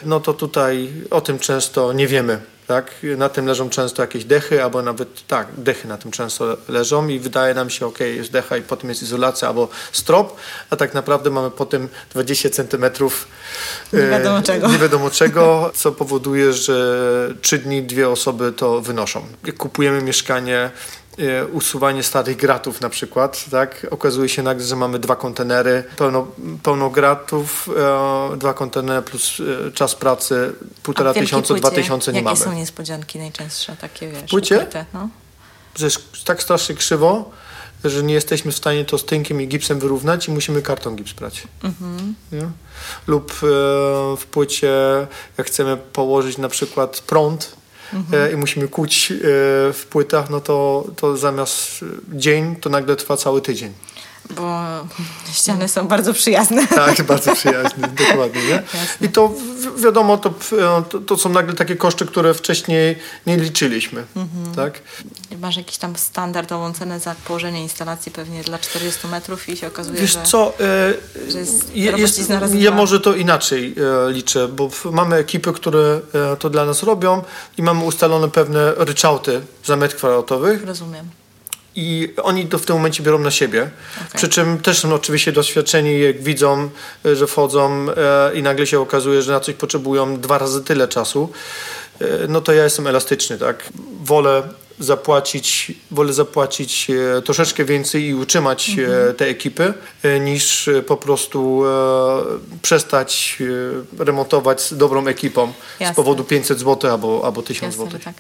No to tutaj o tym często nie wiemy. Tak? Na tym leżą często jakieś dechy, albo nawet tak, dechy na tym często leżą i wydaje nam się, ok, jest decha i potem jest izolacja albo strop, a tak naprawdę mamy potem 20 centymetrów Nie wiadomo czego. nie wiadomo czego, co powoduje, że trzy dni dwie osoby to wynoszą. Jak kupujemy mieszkanie e, usuwanie starych gratów na przykład, tak? Okazuje się nagle, że mamy dwa kontenery, pełno, pełno gratów, e, dwa kontenery plus e, czas pracy, półtora tysiąca, dwa tysiące nie jakie mamy. Jakie są niespodzianki najczęstsze, takie wiesz, płycie? ukryte, no? Że jest tak strasznie krzywo, że nie jesteśmy w stanie to z tynkiem i gipsem wyrównać i musimy karton gips brać. Nie? Lub e, w płycie, jak chcemy położyć na przykład prąd e, i musimy kuć e, w płytach, no to, to zamiast e, dzień, to nagle trwa cały tydzień. Bo ściany są bardzo przyjazne. Tak, bardzo przyjaźnie, dokładnie. Nie? I to wi- wiadomo, to, e, to, to są nagle takie koszty, które wcześniej nie liczyliśmy. Tak? Masz jakiś tam standardową cenę za położenie instalacji pewnie dla 40 metrów i się okazuje, Wiesz że... co, e, że jest je- robocizna razy ja może to inaczej e, liczę, bo mamy ekipy, które e, to dla nas robią i mamy ustalone pewne ryczałty za metr kwadratowy Rozumiem. I oni to w tym momencie biorą na siebie. Okej. Przy czym też są oczywiście doświadczeni, jak widzą, e, że wchodzą e, i nagle się okazuje, że na coś potrzebują dwa razy tyle czasu, e, no to ja jestem elastyczny, tak? Wolę zapłacić, wolę zapłacić troszeczkę więcej i utrzymać e, te ekipy, niż po prostu przestać remontować z dobrą ekipą z Jasne. powodu 500 zł albo, albo 1000 Jasne, zł. tak.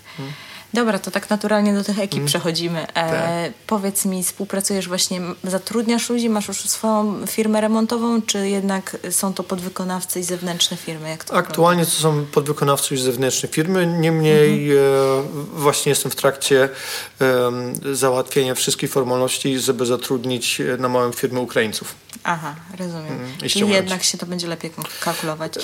Dobra, to tak naturalnie do tych ekip Mhm. przechodzimy. Tak. E, powiedz mi, współpracujesz właśnie, zatrudniasz ludzi, masz już swoją firmę remontową, czy jednak są to podwykonawcy i zewnętrzne firmy? Jak to Aktualnie to są podwykonawcy już zewnętrzne firmy, niemniej e, właśnie jestem w trakcie e, załatwienia wszystkich formalności, żeby zatrudnić e, na małą firmę Ukraińców. Aha, rozumiem. Mhm, i Czyli jednak się to będzie lepiej kalkulować.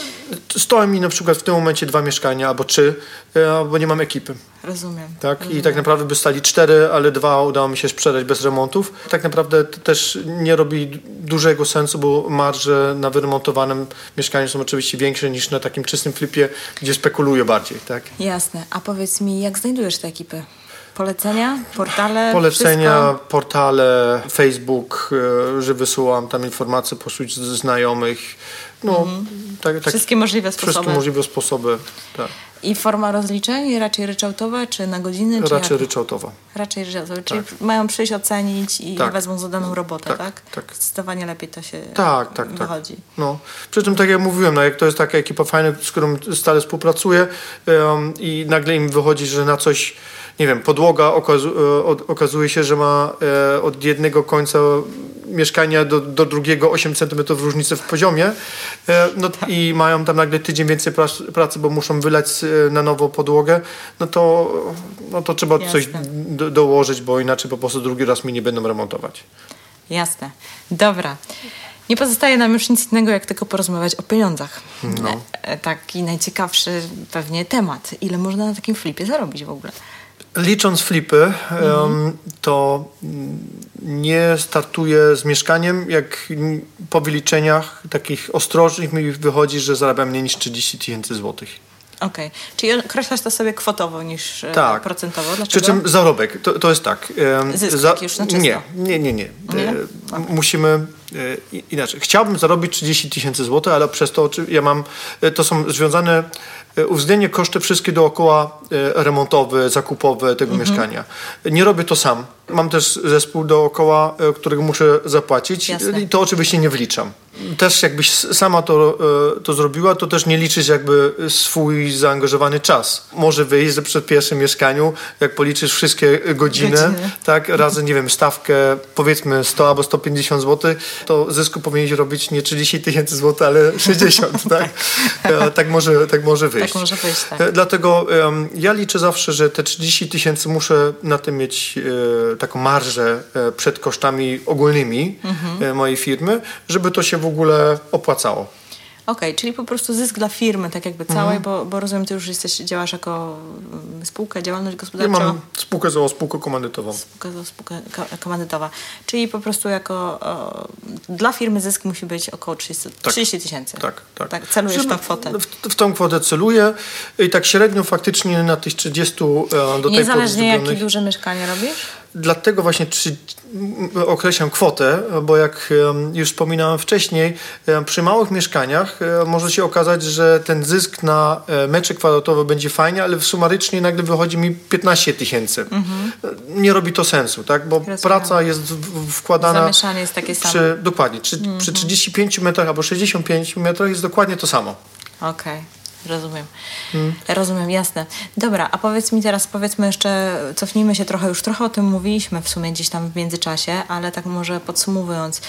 Stoją mi na przykład w tym momencie dwa mieszkania albo trzy, e, bo nie mam ekipy. Rozumiem. Tak? rozumiem. I tak naprawdę by stali cztery, ale dwa udało mi się sprzedać bez remontów. Tak naprawdę to też nie robi du- dużego sensu, bo marże na wyremontowanym mieszkaniu są oczywiście większe niż na takim czystym flipie, gdzie spekuluję bardziej. Tak? Jasne. A powiedz mi, jak znajdujesz te ekipy? Polecenia? Portale? Polecenia, Wszystko? portale, Facebook, e, że wysyłam tam informacje pośród znajomych. No, tak, tak, Wszystkie możliwe sposoby. wszystkie możliwe sposoby. Tak. I forma rozliczeń raczej ryczałtowa, czy na godziny? Czy Raczej jak? ryczałtowa. Raczej ryczałtowa. Czyli mają przyjść, ocenić i Tak. wezmą za daną robotę, tak? Tak, tak. Zdecydowanie lepiej to się Tak, tak, tak. wychodzi. No. Przy czym, tak jak mówiłem, no, jak to jest taka ekipa fajna, z którą stale współpracuję em, i nagle im wychodzi, że na coś, nie wiem, podłoga okazu, e, okazuje się, że ma e, od jednego końca mieszkania do, do drugiego 8 cm różnicy w poziomie e, no, i mają tam nagle tydzień więcej prac, pracy, bo muszą wylać e, na nowo podłogę, no to, no to trzeba coś Jasne. do, dołożyć, bo inaczej po prostu drugi raz mi nie będą remontować. Jasne. Dobra. Nie pozostaje nam już nic innego, jak tylko porozmawiać o pieniądzach. No. E, Taki najciekawszy pewnie temat. Ile można na takim flipie zarobić w ogóle? Licząc flipy, em, to nie startuję z mieszkaniem. Jak po wyliczeniach takich ostrożnych mi wychodzi, że zarabiam mniej niż 30 tysięcy złotych. Okej. Czyli określasz to sobie kwotowo niż e, Tak. procentowo? Przy Dlaczego? czym zarobek, to, to jest tak. Zysk taki już na czysto. Nie, nie, nie. nie. Nie? E, Musimy e, inaczej. Chciałbym zarobić 30 tysięcy złotych, ale przez to ja mam, to są związane uwzględnię koszty wszystkie dookoła e, remontowe, zakupowe tego Mhm. mieszkania. Nie robię to sam. Mam też zespół dookoła, e, którego muszę zapłacić Jasne. i to oczywiście nie wliczam. Też jakbyś sama to, e, to zrobiła, to też nie liczysz jakby swój zaangażowany czas. Może wyjść, że przy pierwszym mieszkaniu, jak policzysz wszystkie godziny, Godziny. tak, razy, nie wiem, stawkę powiedzmy 100 albo 150 zł, to zysku powinieneś robić nie 30 tysięcy złotych, ale 60, tak? E, tak, może, tak może wyjść. Tak może wyjść, tak. Dlatego em, ja liczę zawsze, że te 30 tysięcy muszę na tym mieć taką marżę e, przed kosztami ogólnymi Mhm. e, mojej firmy, żeby to się w ogóle opłacało. Okej, czyli po prostu zysk dla firmy, tak jakby Mhm. całej, bo, bo rozumiem, ty już jesteś, działasz jako mm, spółka, działalność Ja gospodarcza. mam spółkę za spółkę komandytową. Spółka, spółka ko- komandytowa. Czyli po prostu jako o, dla firmy zysk musi być około 30 Tak. 30 tysięcy. Tak, tak. tak. Celujesz Żeby- tą kwotę. W, w tą kwotę celuję i tak średnio faktycznie na tych 30 e, do tej pory Niezależnie jakie duże mieszkanie robisz? Dlatego właśnie trzy, określam kwotę, bo jak już wspominałem wcześniej, przy małych mieszkaniach może się okazać, że ten zysk na metr kwadratowy będzie fajny, ale sumarycznie nagle wychodzi mi 15 tysięcy. Mhm. Nie robi to sensu, tak? bo Rozumiem. praca jest wkładana... Zamieszanie jest takie przy, samo. Dokładnie. Przy, mhm. przy 35 metrach albo 65 metrach jest dokładnie to samo. Okej. Okay. Rozumiem. Hmm. Rozumiem, jasne. Dobra, a powiedz mi teraz, powiedzmy jeszcze, cofnijmy się trochę, już trochę o tym mówiliśmy w sumie gdzieś tam w międzyczasie, ale tak może podsumowując.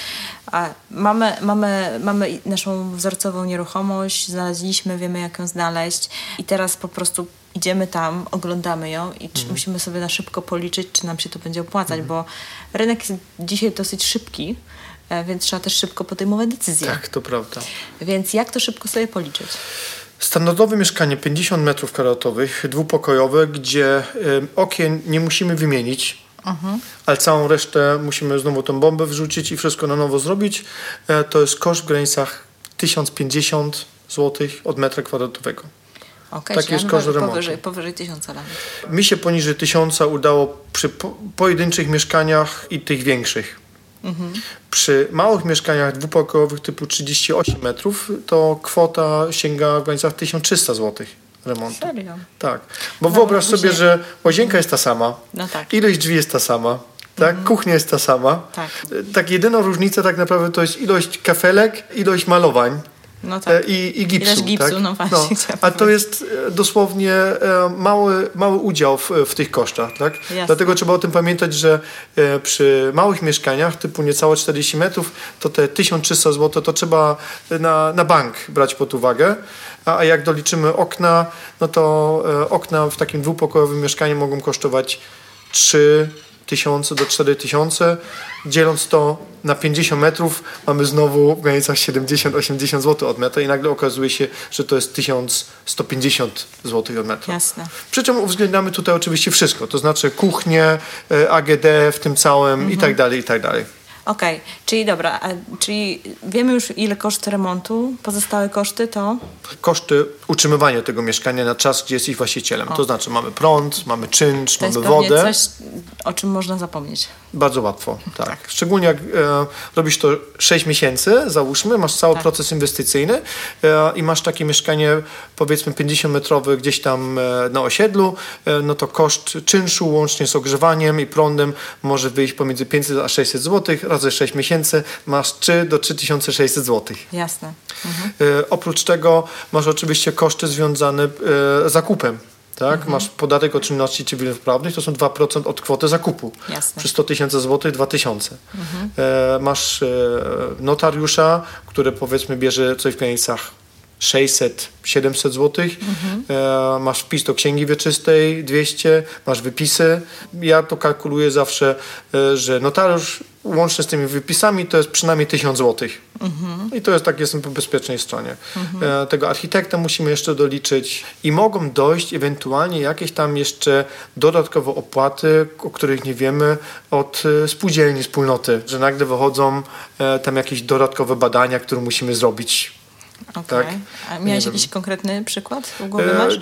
Mamy, mamy, mamy naszą wzorcową nieruchomość, znaleźliśmy, wiemy jak ją znaleźć i teraz po prostu idziemy tam, oglądamy ją i hmm. musimy sobie na szybko policzyć, czy nam się to będzie opłacać, hmm. bo rynek jest dzisiaj dosyć szybki, e, więc trzeba też szybko podejmować decyzje. Tak, to prawda. Więc jak to szybko sobie policzyć? Standardowe mieszkanie 50 metrów kwadratowych, dwupokojowe, gdzie okien nie musimy wymienić, mhm. ale całą resztę musimy znowu tą bombę wrzucić i wszystko na nowo zrobić. E, to jest koszt w granicach 1050 zł od metra kwadratowego. Okay, Taki jest koszt remontu. Powyżej, powyżej tysiąca nawet. Mi się poniżej tysiąca udało przy po, pojedynczych mieszkaniach i tych większych. Mhm. Przy małych mieszkaniach dwupokojowych typu 38 metrów to kwota sięga w granicach 1300 zł remontu. Serio? Tak. Bo no, wyobraź sobie, że łazienka jest ta sama, no tak. ilość drzwi jest ta sama, tak? Mhm. Kuchnia jest ta sama. Tak. tak, jedyna różnica tak naprawdę to jest ilość kafelek, ilość malowań. No tak. I, i gipsu. gipsu, tak? no właśnie. No. A to jest e, dosłownie e, mały, mały udział w, w tych kosztach. Tak? Dlatego trzeba o tym pamiętać, że e, przy małych mieszkaniach typu niecałe 40 metrów, to te 1300 zł to trzeba na, na bank brać pod uwagę. A, a jak doliczymy okna, no to okna w takim dwupokojowym mieszkaniu mogą kosztować 3 tysiące do 4 tysiące. Dzieląc to na 50 metrów, mamy znowu w granicach 70-80 zł od metra i nagle okazuje się, że to jest 1150 zł od metra. Jasne. Przy czym uwzględniamy tutaj oczywiście wszystko, to znaczy kuchnię, e, AGD w tym całym mhm. i tak dalej, i tak dalej. Okej, okay. czyli dobra, a, czyli wiemy już ile koszt remontu, pozostałe koszty to? Koszty utrzymywania tego mieszkania na czas, gdzie jesteś właścicielem. O. To znaczy mamy prąd, mamy czynsz, to mamy jest wodę. coś, o czym można zapomnieć. Bardzo łatwo, tak. tak. Szczególnie jak e, robisz to 6 miesięcy, załóżmy, masz cały tak. proces inwestycyjny e, i masz takie mieszkanie powiedzmy 50-metrowe gdzieś tam e, na osiedlu, e, no to koszt czynszu łącznie z ogrzewaniem i prądem może wyjść pomiędzy 500 a 600 zł, razy 6 miesięcy masz 3 do 3600 zł. Jasne. Mhm. E, oprócz tego masz oczywiście koszty związane e, z zakupem tak? Mhm. Masz podatek od czynności cywilnoprawnych, to są 2% od kwoty zakupu. Jasne. Przy 100 tysięcy złotych 2 tysiące. Mhm. E, masz e, notariusza, który powiedzmy bierze coś w granicach 600, 700 zł. Mhm. E, masz wpis do księgi wieczystej 200, masz wypisy. Ja to kalkuluję zawsze, e, że notariusz łącznie z tymi wypisami to jest przynajmniej 1000 zł. Mhm. I to jest tak, jestem po bezpiecznej stronie. Mhm. Tego architekta musimy jeszcze doliczyć i mogą dojść ewentualnie jakieś tam jeszcze dodatkowe opłaty, o których nie wiemy, od e, spółdzielni, wspólnoty, że nagle wychodzą e, tam jakieś dodatkowe badania, które musimy zrobić Okay. Tak? A miałeś nie jakiś wiem. konkretny przykład w głowie masz? E,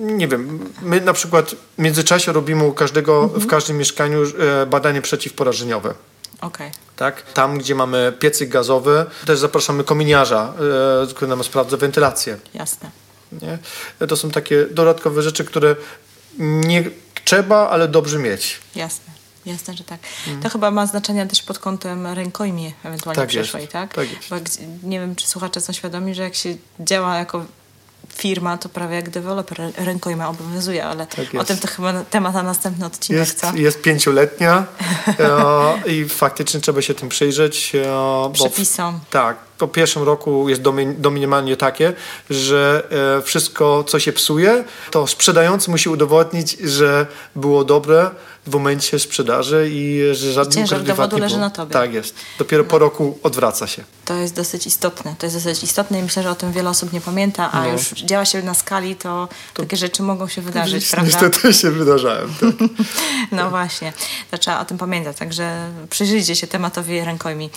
nie wiem. My na przykład w międzyczasie robimy u każdego, mhm. w każdym mieszkaniu e, badanie przeciwporażeniowe. Okay. Tak? Tam, gdzie mamy piecyk gazowy, też zapraszamy kominiarza, e, który nam sprawdza wentylację. Jasne. Nie? To są takie dodatkowe rzeczy, które nie trzeba, ale dobrze mieć. Jasne. Jasne, że tak. Mm. To chyba ma znaczenie też pod kątem rękojmi ewentualnie tak przeszłej, jest. tak? tak jest. Bo nie wiem, czy słuchacze są świadomi, że jak się działa jako firma, to prawie jak deweloper rękojma obowiązuje, ale tak o tym to chyba temat na następny odcinek. Jest, co? jest pięcioletnia e, i faktycznie trzeba się tym przyjrzeć. E, Przepisom. tak, po pierwszym roku jest dominimalnie takie, że e, wszystko, co się psuje, to sprzedający musi udowodnić, że było dobre w momencie sprzedaży i że żadny Ciężar dowodu leży na tobie. Tak jest. Dopiero no. po roku odwraca się. To jest dosyć istotne. To jest dosyć istotne i myślę, że o tym wiele osób nie pamięta, a no. już działa się na skali, to, to, takie rzeczy mogą się wydarzyć, prawda? Niestety się wydarzają, tak. no właśnie. To trzeba o tym pamiętać. Także przyjrzyjcie się tematowi rękojmi.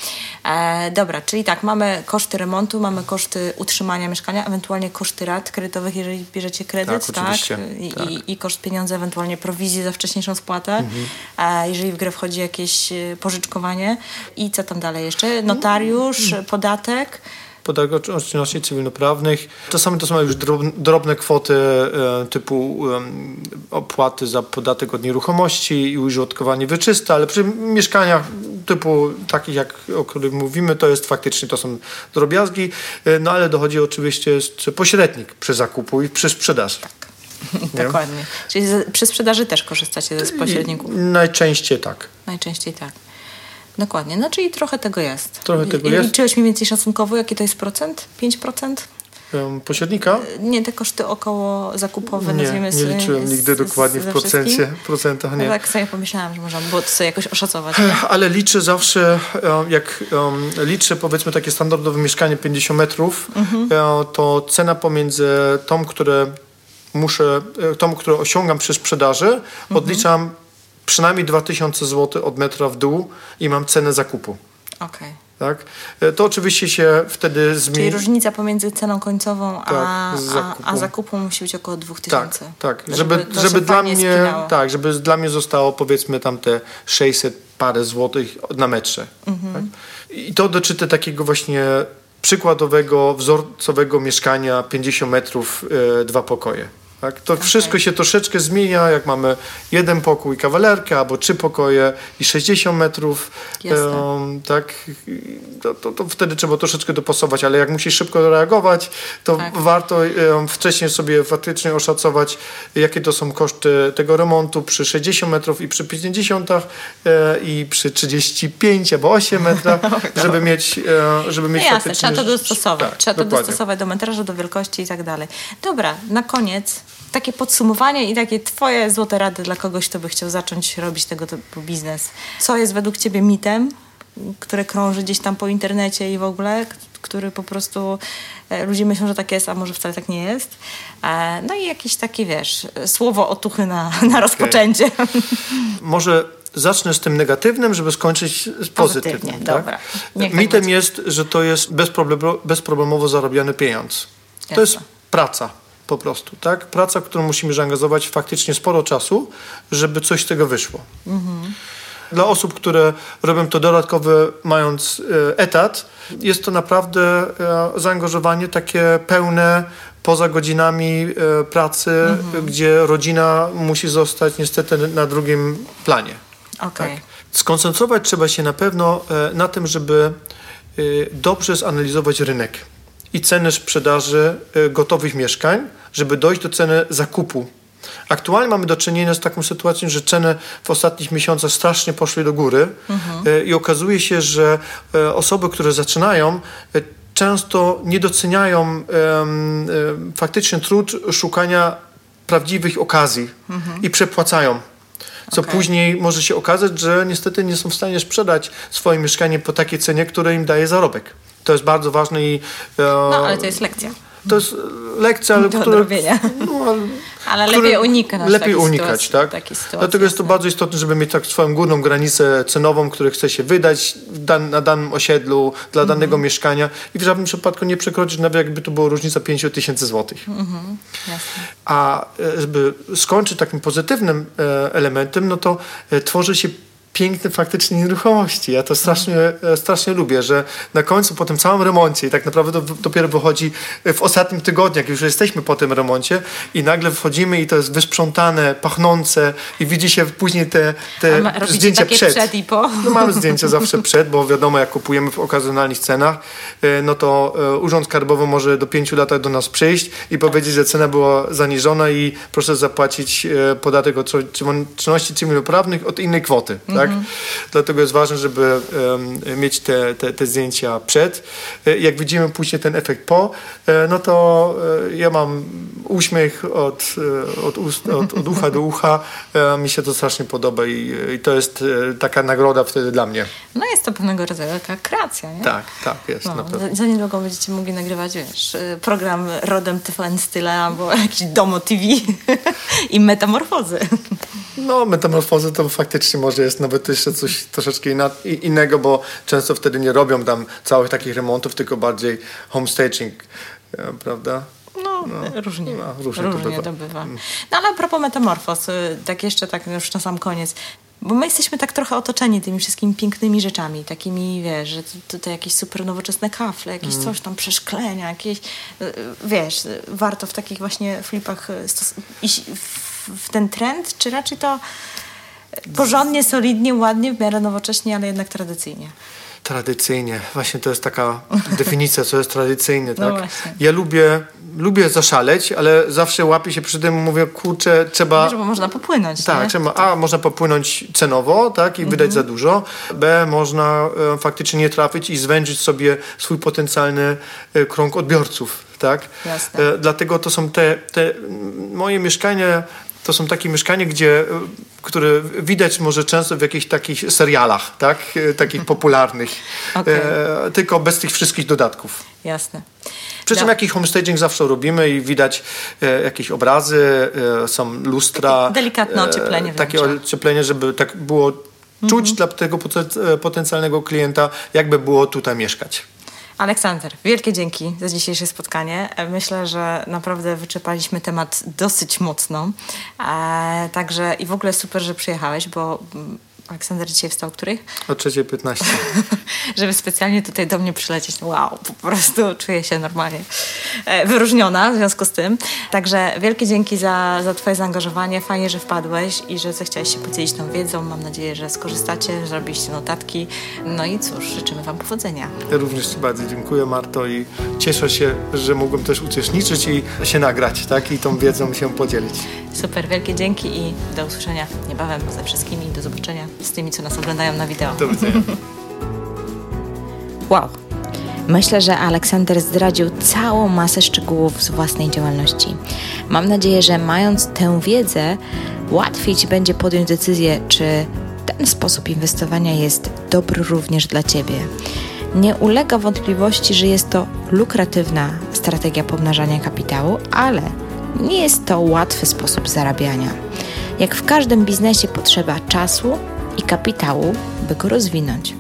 E, dobra, czyli tak, mamy koszty remontu, mamy koszty utrzymania mieszkania, ewentualnie koszty rat kredytowych, jeżeli bierzecie kredyt, Tak, tak? I, Tak. I, I koszt pieniądza, ewentualnie prowizji za wcześniejszą spłatę, a jeżeli w grę wchodzi jakieś e, pożyczkowanie. I co tam dalej jeszcze? Notariusz, podatek. podatek od czynności cywilnoprawnych. Czasami to są już drobne, kwoty e, typu opłaty za podatek od nieruchomości i użytkowanie wyczyste, ale przy mieszkaniach typu takich, jak, o których mówimy, to jest faktycznie, to są drobiazgi, e, no ale dochodzi oczywiście pośrednik przy zakupu i przy sprzedaży. Nie? Dokładnie. Czyli z, przy sprzedaży też korzystacie z pośredników? I Najczęściej tak. Najczęściej tak. Dokładnie. No czyli trochę tego jest. Trochę tego I- jest. Liczyłeś mniej więcej szacunkowo, jaki to jest procent? 5%? Em, Pośrednika? Nie, te koszty około zakupowe, Nie, nazwijmy nie sobie. liczyłem z- nigdy z- dokładnie w ze procencie, procentach, No nie. tak sobie pomyślałam, że można było to sobie jakoś oszacować. Ale liczę zawsze, jak liczę powiedzmy takie standardowe mieszkanie 50 metrów, Mhm. to cena pomiędzy tą, które muszę, e, tą, którą osiągam przy sprzedaży, Mhm. odliczam przynajmniej 2000 zł od metra w dół i mam cenę zakupu. Okej. Tak? E, To oczywiście się wtedy Czyli zmieni. różnica pomiędzy ceną końcową a, Tak, a, zakupu. a zakupu musi być około 2000. Tak, tak. Żeby Żeby, żeby, się dla mnie, tak, żeby dla mnie zostało powiedzmy tam te 600 parę złotych na metrze. Mhm. Tak? I to dotyczy takiego właśnie przykładowego, wzorcowego mieszkania 50 metrów, e, dwa pokoje. Tak? To wszystko się troszeczkę zmienia, jak mamy jeden pokój, kawalerkę, albo trzy pokoje i 60 metrów. Jasne. em, tak, to, to, to wtedy trzeba troszeczkę dopasować, ale jak musisz szybko reagować, to Tak. warto em, wcześniej sobie faktycznie oszacować, jakie to są koszty tego remontu przy 60 metrów i przy 50 e, i przy 35 albo 8 metrach, żeby mieć, e, żeby No mieć jasne, faktycznie... trzeba to dostosować. Tak, trzeba to dokładnie. dostosować do metrażu, do wielkości i tak dalej. Dobra, na koniec takie podsumowanie i takie twoje złote rady dla kogoś, kto by chciał zacząć robić tego typu biznes. Co jest według ciebie mitem, które krąży gdzieś tam po internecie i w ogóle, który po prostu e, ludzie myślą, że tak jest, a może wcale tak nie jest. E, No i jakieś takie, wiesz, słowo otuchy na, na rozpoczęcie. Może zacznę z tym negatywnym, żeby skończyć z pozytywnym. Pozytywnie, tak? dobra. Niech tak Mitem będzie. jest, że to jest bezproblemo- bezproblemowo zarabiany pieniądz. To jest Jasne. praca po prostu, tak? Praca, w którą musimy zaangażować faktycznie sporo czasu, żeby coś z tego wyszło. Dla osób, które robią to dodatkowe, mając e, etat, jest to naprawdę e, zaangażowanie takie pełne poza godzinami e, pracy, gdzie rodzina musi zostać niestety na drugim planie. Okej. Tak. Skoncentrować trzeba się na pewno na tym, żeby dobrze zanalizować rynek i ceny sprzedaży e, gotowych mieszkań, żeby dojść do ceny zakupu. Aktualnie mamy do czynienia z taką sytuacją, że ceny w ostatnich miesiącach strasznie poszły do góry e, i okazuje się, że e, osoby, które zaczynają, często nie doceniają faktycznie trud szukania prawdziwych okazji i przepłacają. Co Okej. później może się okazać, że niestety nie są w stanie sprzedać swoje mieszkanie po takiej cenie, które im daje zarobek. To jest bardzo ważne i e, No, ale to jest lekcja. to jest lekcja, ale Do odrobienia. no, ale, które- lepiej unikać Lepiej unikać, sytuacji, tak? sytuacji, Dlatego jest to jasne. bardzo istotne, żeby mieć tak swoją górną granicę cenową, którą chce się wydać dan, na danym osiedlu, dla Mhm. danego mieszkania i w żadnym przypadku nie przekroczyć nawet jakby to była różnica 5 tysięcy złotych. Jasne. A e, żeby skończyć takim pozytywnym e, elementem, no to e, tworzy się piękne faktycznie nieruchomości. Ja to strasznie, e, strasznie lubię, że na końcu po tym całym remoncie i tak naprawdę dopiero wychodzi w ostatnim tygodniu, jak już jesteśmy po tym remoncie i nagle wchodzimy i to jest wysprzątane, pachnące i widzi się później te, te ma- zdjęcia przed. przed i po? No mamy zdjęcia zawsze przed, bo wiadomo, jak kupujemy w okazjonalnych cenach, e, no to e, Urząd Skarbowy może do pięciu lat do nas przyjść i powiedzieć, że cena była zaniżona i proszę zapłacić e, podatek od czyn- czynności cywilnoprawnych od innej kwoty. Tak? Dlatego jest ważne, żeby em, mieć te, te, te zdjęcia przed. E, Jak widzimy później ten efekt po, e, no to e, ja mam uśmiech od, od, ust, od, od ucha do ucha. Mi się to strasznie podoba i, i to jest taka nagroda wtedy dla mnie. No jest to pewnego rodzaju taka kreacja, nie? Tak, tak, jest No, za, za niedługo będziecie mogli nagrywać, wiesz, program rodem TVN Style albo jakiś Domo TV i metamorfozy. No, metamorfozy to faktycznie może jest nawet nawet jeszcze coś troszeczkę innego, bo często wtedy nie robią tam całych takich remontów, tylko bardziej home staging, e, prawda? No, no, różnie, no, różnie, różnie to bywa. To bywa. Mm. No ale a propos metamorfoz, y, tak jeszcze tak już na sam koniec. Bo my jesteśmy tak trochę otoczeni tymi wszystkimi pięknymi rzeczami, takimi, wiesz, że tutaj jakieś super nowoczesne kafle, jakieś mm. coś tam, przeszklenia, jakieś, y, wiesz, warto w takich właśnie flipach iść w ten trend, czy raczej to porządnie, solidnie, ładnie, w miarę nowocześnie, ale jednak tradycyjnie? Tradycyjnie. Właśnie to jest taka definicja, co jest tradycyjnie. No tak? ja lubię, lubię zaszaleć, ale zawsze łapię się przy tym, mówię, kurczę, trzeba... Wiesz, bo można popłynąć, Tak, trzeba, A, można popłynąć cenowo, tak, i mhm. wydać za dużo. B, można e, faktycznie nie trafić i zwężyć sobie swój potencjalny e, krąg odbiorców, tak? Jasne. E, dlatego to są te, te moje mieszkania to są takie mieszkania, gdzie, e, które widać może często w jakichś takich serialach, tak? E, takich popularnych, okay. e, tylko bez tych wszystkich dodatków. Jasne. Przy czym no. jakiś homestaging zawsze robimy i widać e, jakieś obrazy, e, są lustra. Delikatne ocieplenie. E, takie ocieplenie, żeby tak było czuć mhm. dla tego potencjalnego klienta, jakby było tutaj mieszkać. Aleksander, wielkie dzięki za dzisiejsze spotkanie. Myślę, że naprawdę wyczerpaliśmy temat dosyć mocno. E, także i w ogóle super, że przyjechałeś, bo Aleksander dzisiaj wstał o której? O 3.15. Żeby specjalnie tutaj do mnie przylecieć. Wow, po prostu czuję się normalnie e, wyróżniona w związku z tym. Także wielkie dzięki za, za Twoje zaangażowanie. Fajnie, że wpadłeś i że zechciałeś się podzielić tą wiedzą. Mam nadzieję, że skorzystacie, zrobiliście notatki. No i cóż, życzymy Wam powodzenia. Ja również Ci bardzo dziękuję, Marto, i cieszę się, że mogłem też uczestniczyć i się nagrać, tak? I tą wiedzą się podzielić. Super, wielkie dzięki i do usłyszenia niebawem ze wszystkimi. Do zobaczenia z tymi, co nas oglądają na wideo. Do widzenia. wow. Myślę, że Aleksander zdradził całą masę szczegółów z własnej działalności. Mam nadzieję, że mając tę wiedzę, łatwiej Ci będzie podjąć decyzję, czy ten sposób inwestowania jest dobry również dla Ciebie. Nie ulega wątpliwości, że jest to lukratywna strategia pomnażania kapitału, ale nie jest to łatwy sposób zarabiania. Jak w każdym biznesie potrzeba czasu i kapitału, by go rozwinąć.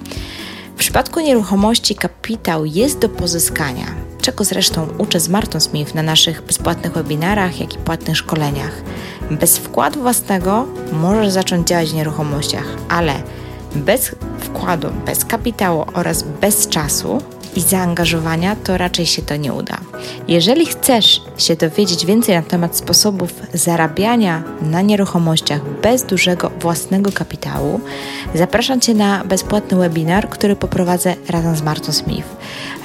W przypadku nieruchomości kapitał jest do pozyskania, czego zresztą uczę z Martą Smith na naszych bezpłatnych webinarach, jak i płatnych szkoleniach. Bez wkładu własnego możesz zacząć działać w nieruchomościach, ale bez wkładu, bez kapitału oraz bez czasu i zaangażowania, to raczej się to nie uda. Jeżeli chcesz się dowiedzieć więcej na temat sposobów zarabiania na nieruchomościach bez dużego własnego kapitału, zapraszam Cię na bezpłatny webinar, który poprowadzę razem z Martą Smith.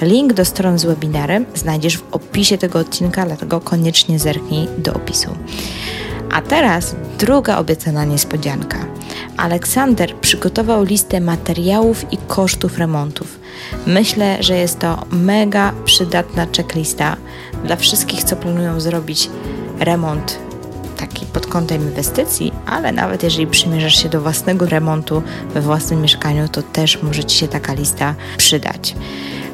Link do stron z webinarem znajdziesz w opisie tego odcinka, dlatego koniecznie zerknij do opisu. A teraz druga obiecana niespodzianka. Aleksander przygotował listę materiałów i kosztów remontów. Myślę, że jest to mega przydatna checklista dla wszystkich, co planują zrobić remont taki pod kątem inwestycji, ale nawet jeżeli przymierzasz się do własnego remontu we własnym mieszkaniu, to też może Ci się taka lista przydać.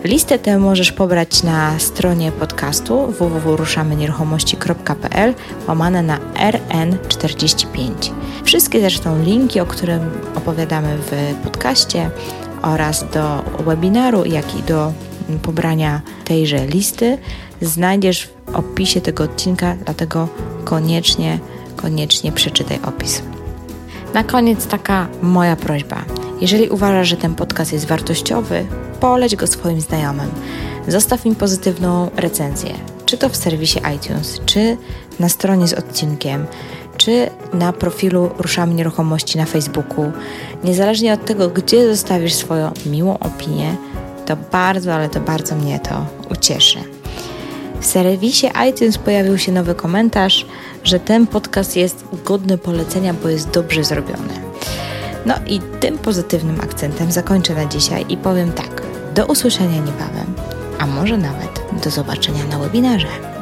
Listę tę możesz pobrać na stronie podcastu www.ruszamynieruchomości.pl łamane na RN45. Wszystkie zresztą linki, o którym opowiadamy w podcaście oraz do webinaru, jak i do pobrania tejże listy znajdziesz w opisie tego odcinka, dlatego koniecznie, koniecznie przeczytaj opis. Na koniec taka moja prośba. Jeżeli uważasz, że ten podcast jest wartościowy, poleć go swoim znajomym. Zostaw im pozytywną recenzję, czy to w serwisie iTunes, czy na stronie z odcinkiem, czy na profilu Ruszamy Nieruchomości na Facebooku. Niezależnie od tego, gdzie zostawisz swoją miłą opinię, to bardzo, ale to bardzo mnie to ucieszy. W serwisie iTunes pojawił się nowy komentarz, że ten podcast jest godny polecenia, bo jest dobrze zrobiony. No i tym pozytywnym akcentem zakończę na dzisiaj i powiem tak. Do usłyszenia niebawem, a może nawet do zobaczenia na webinarze.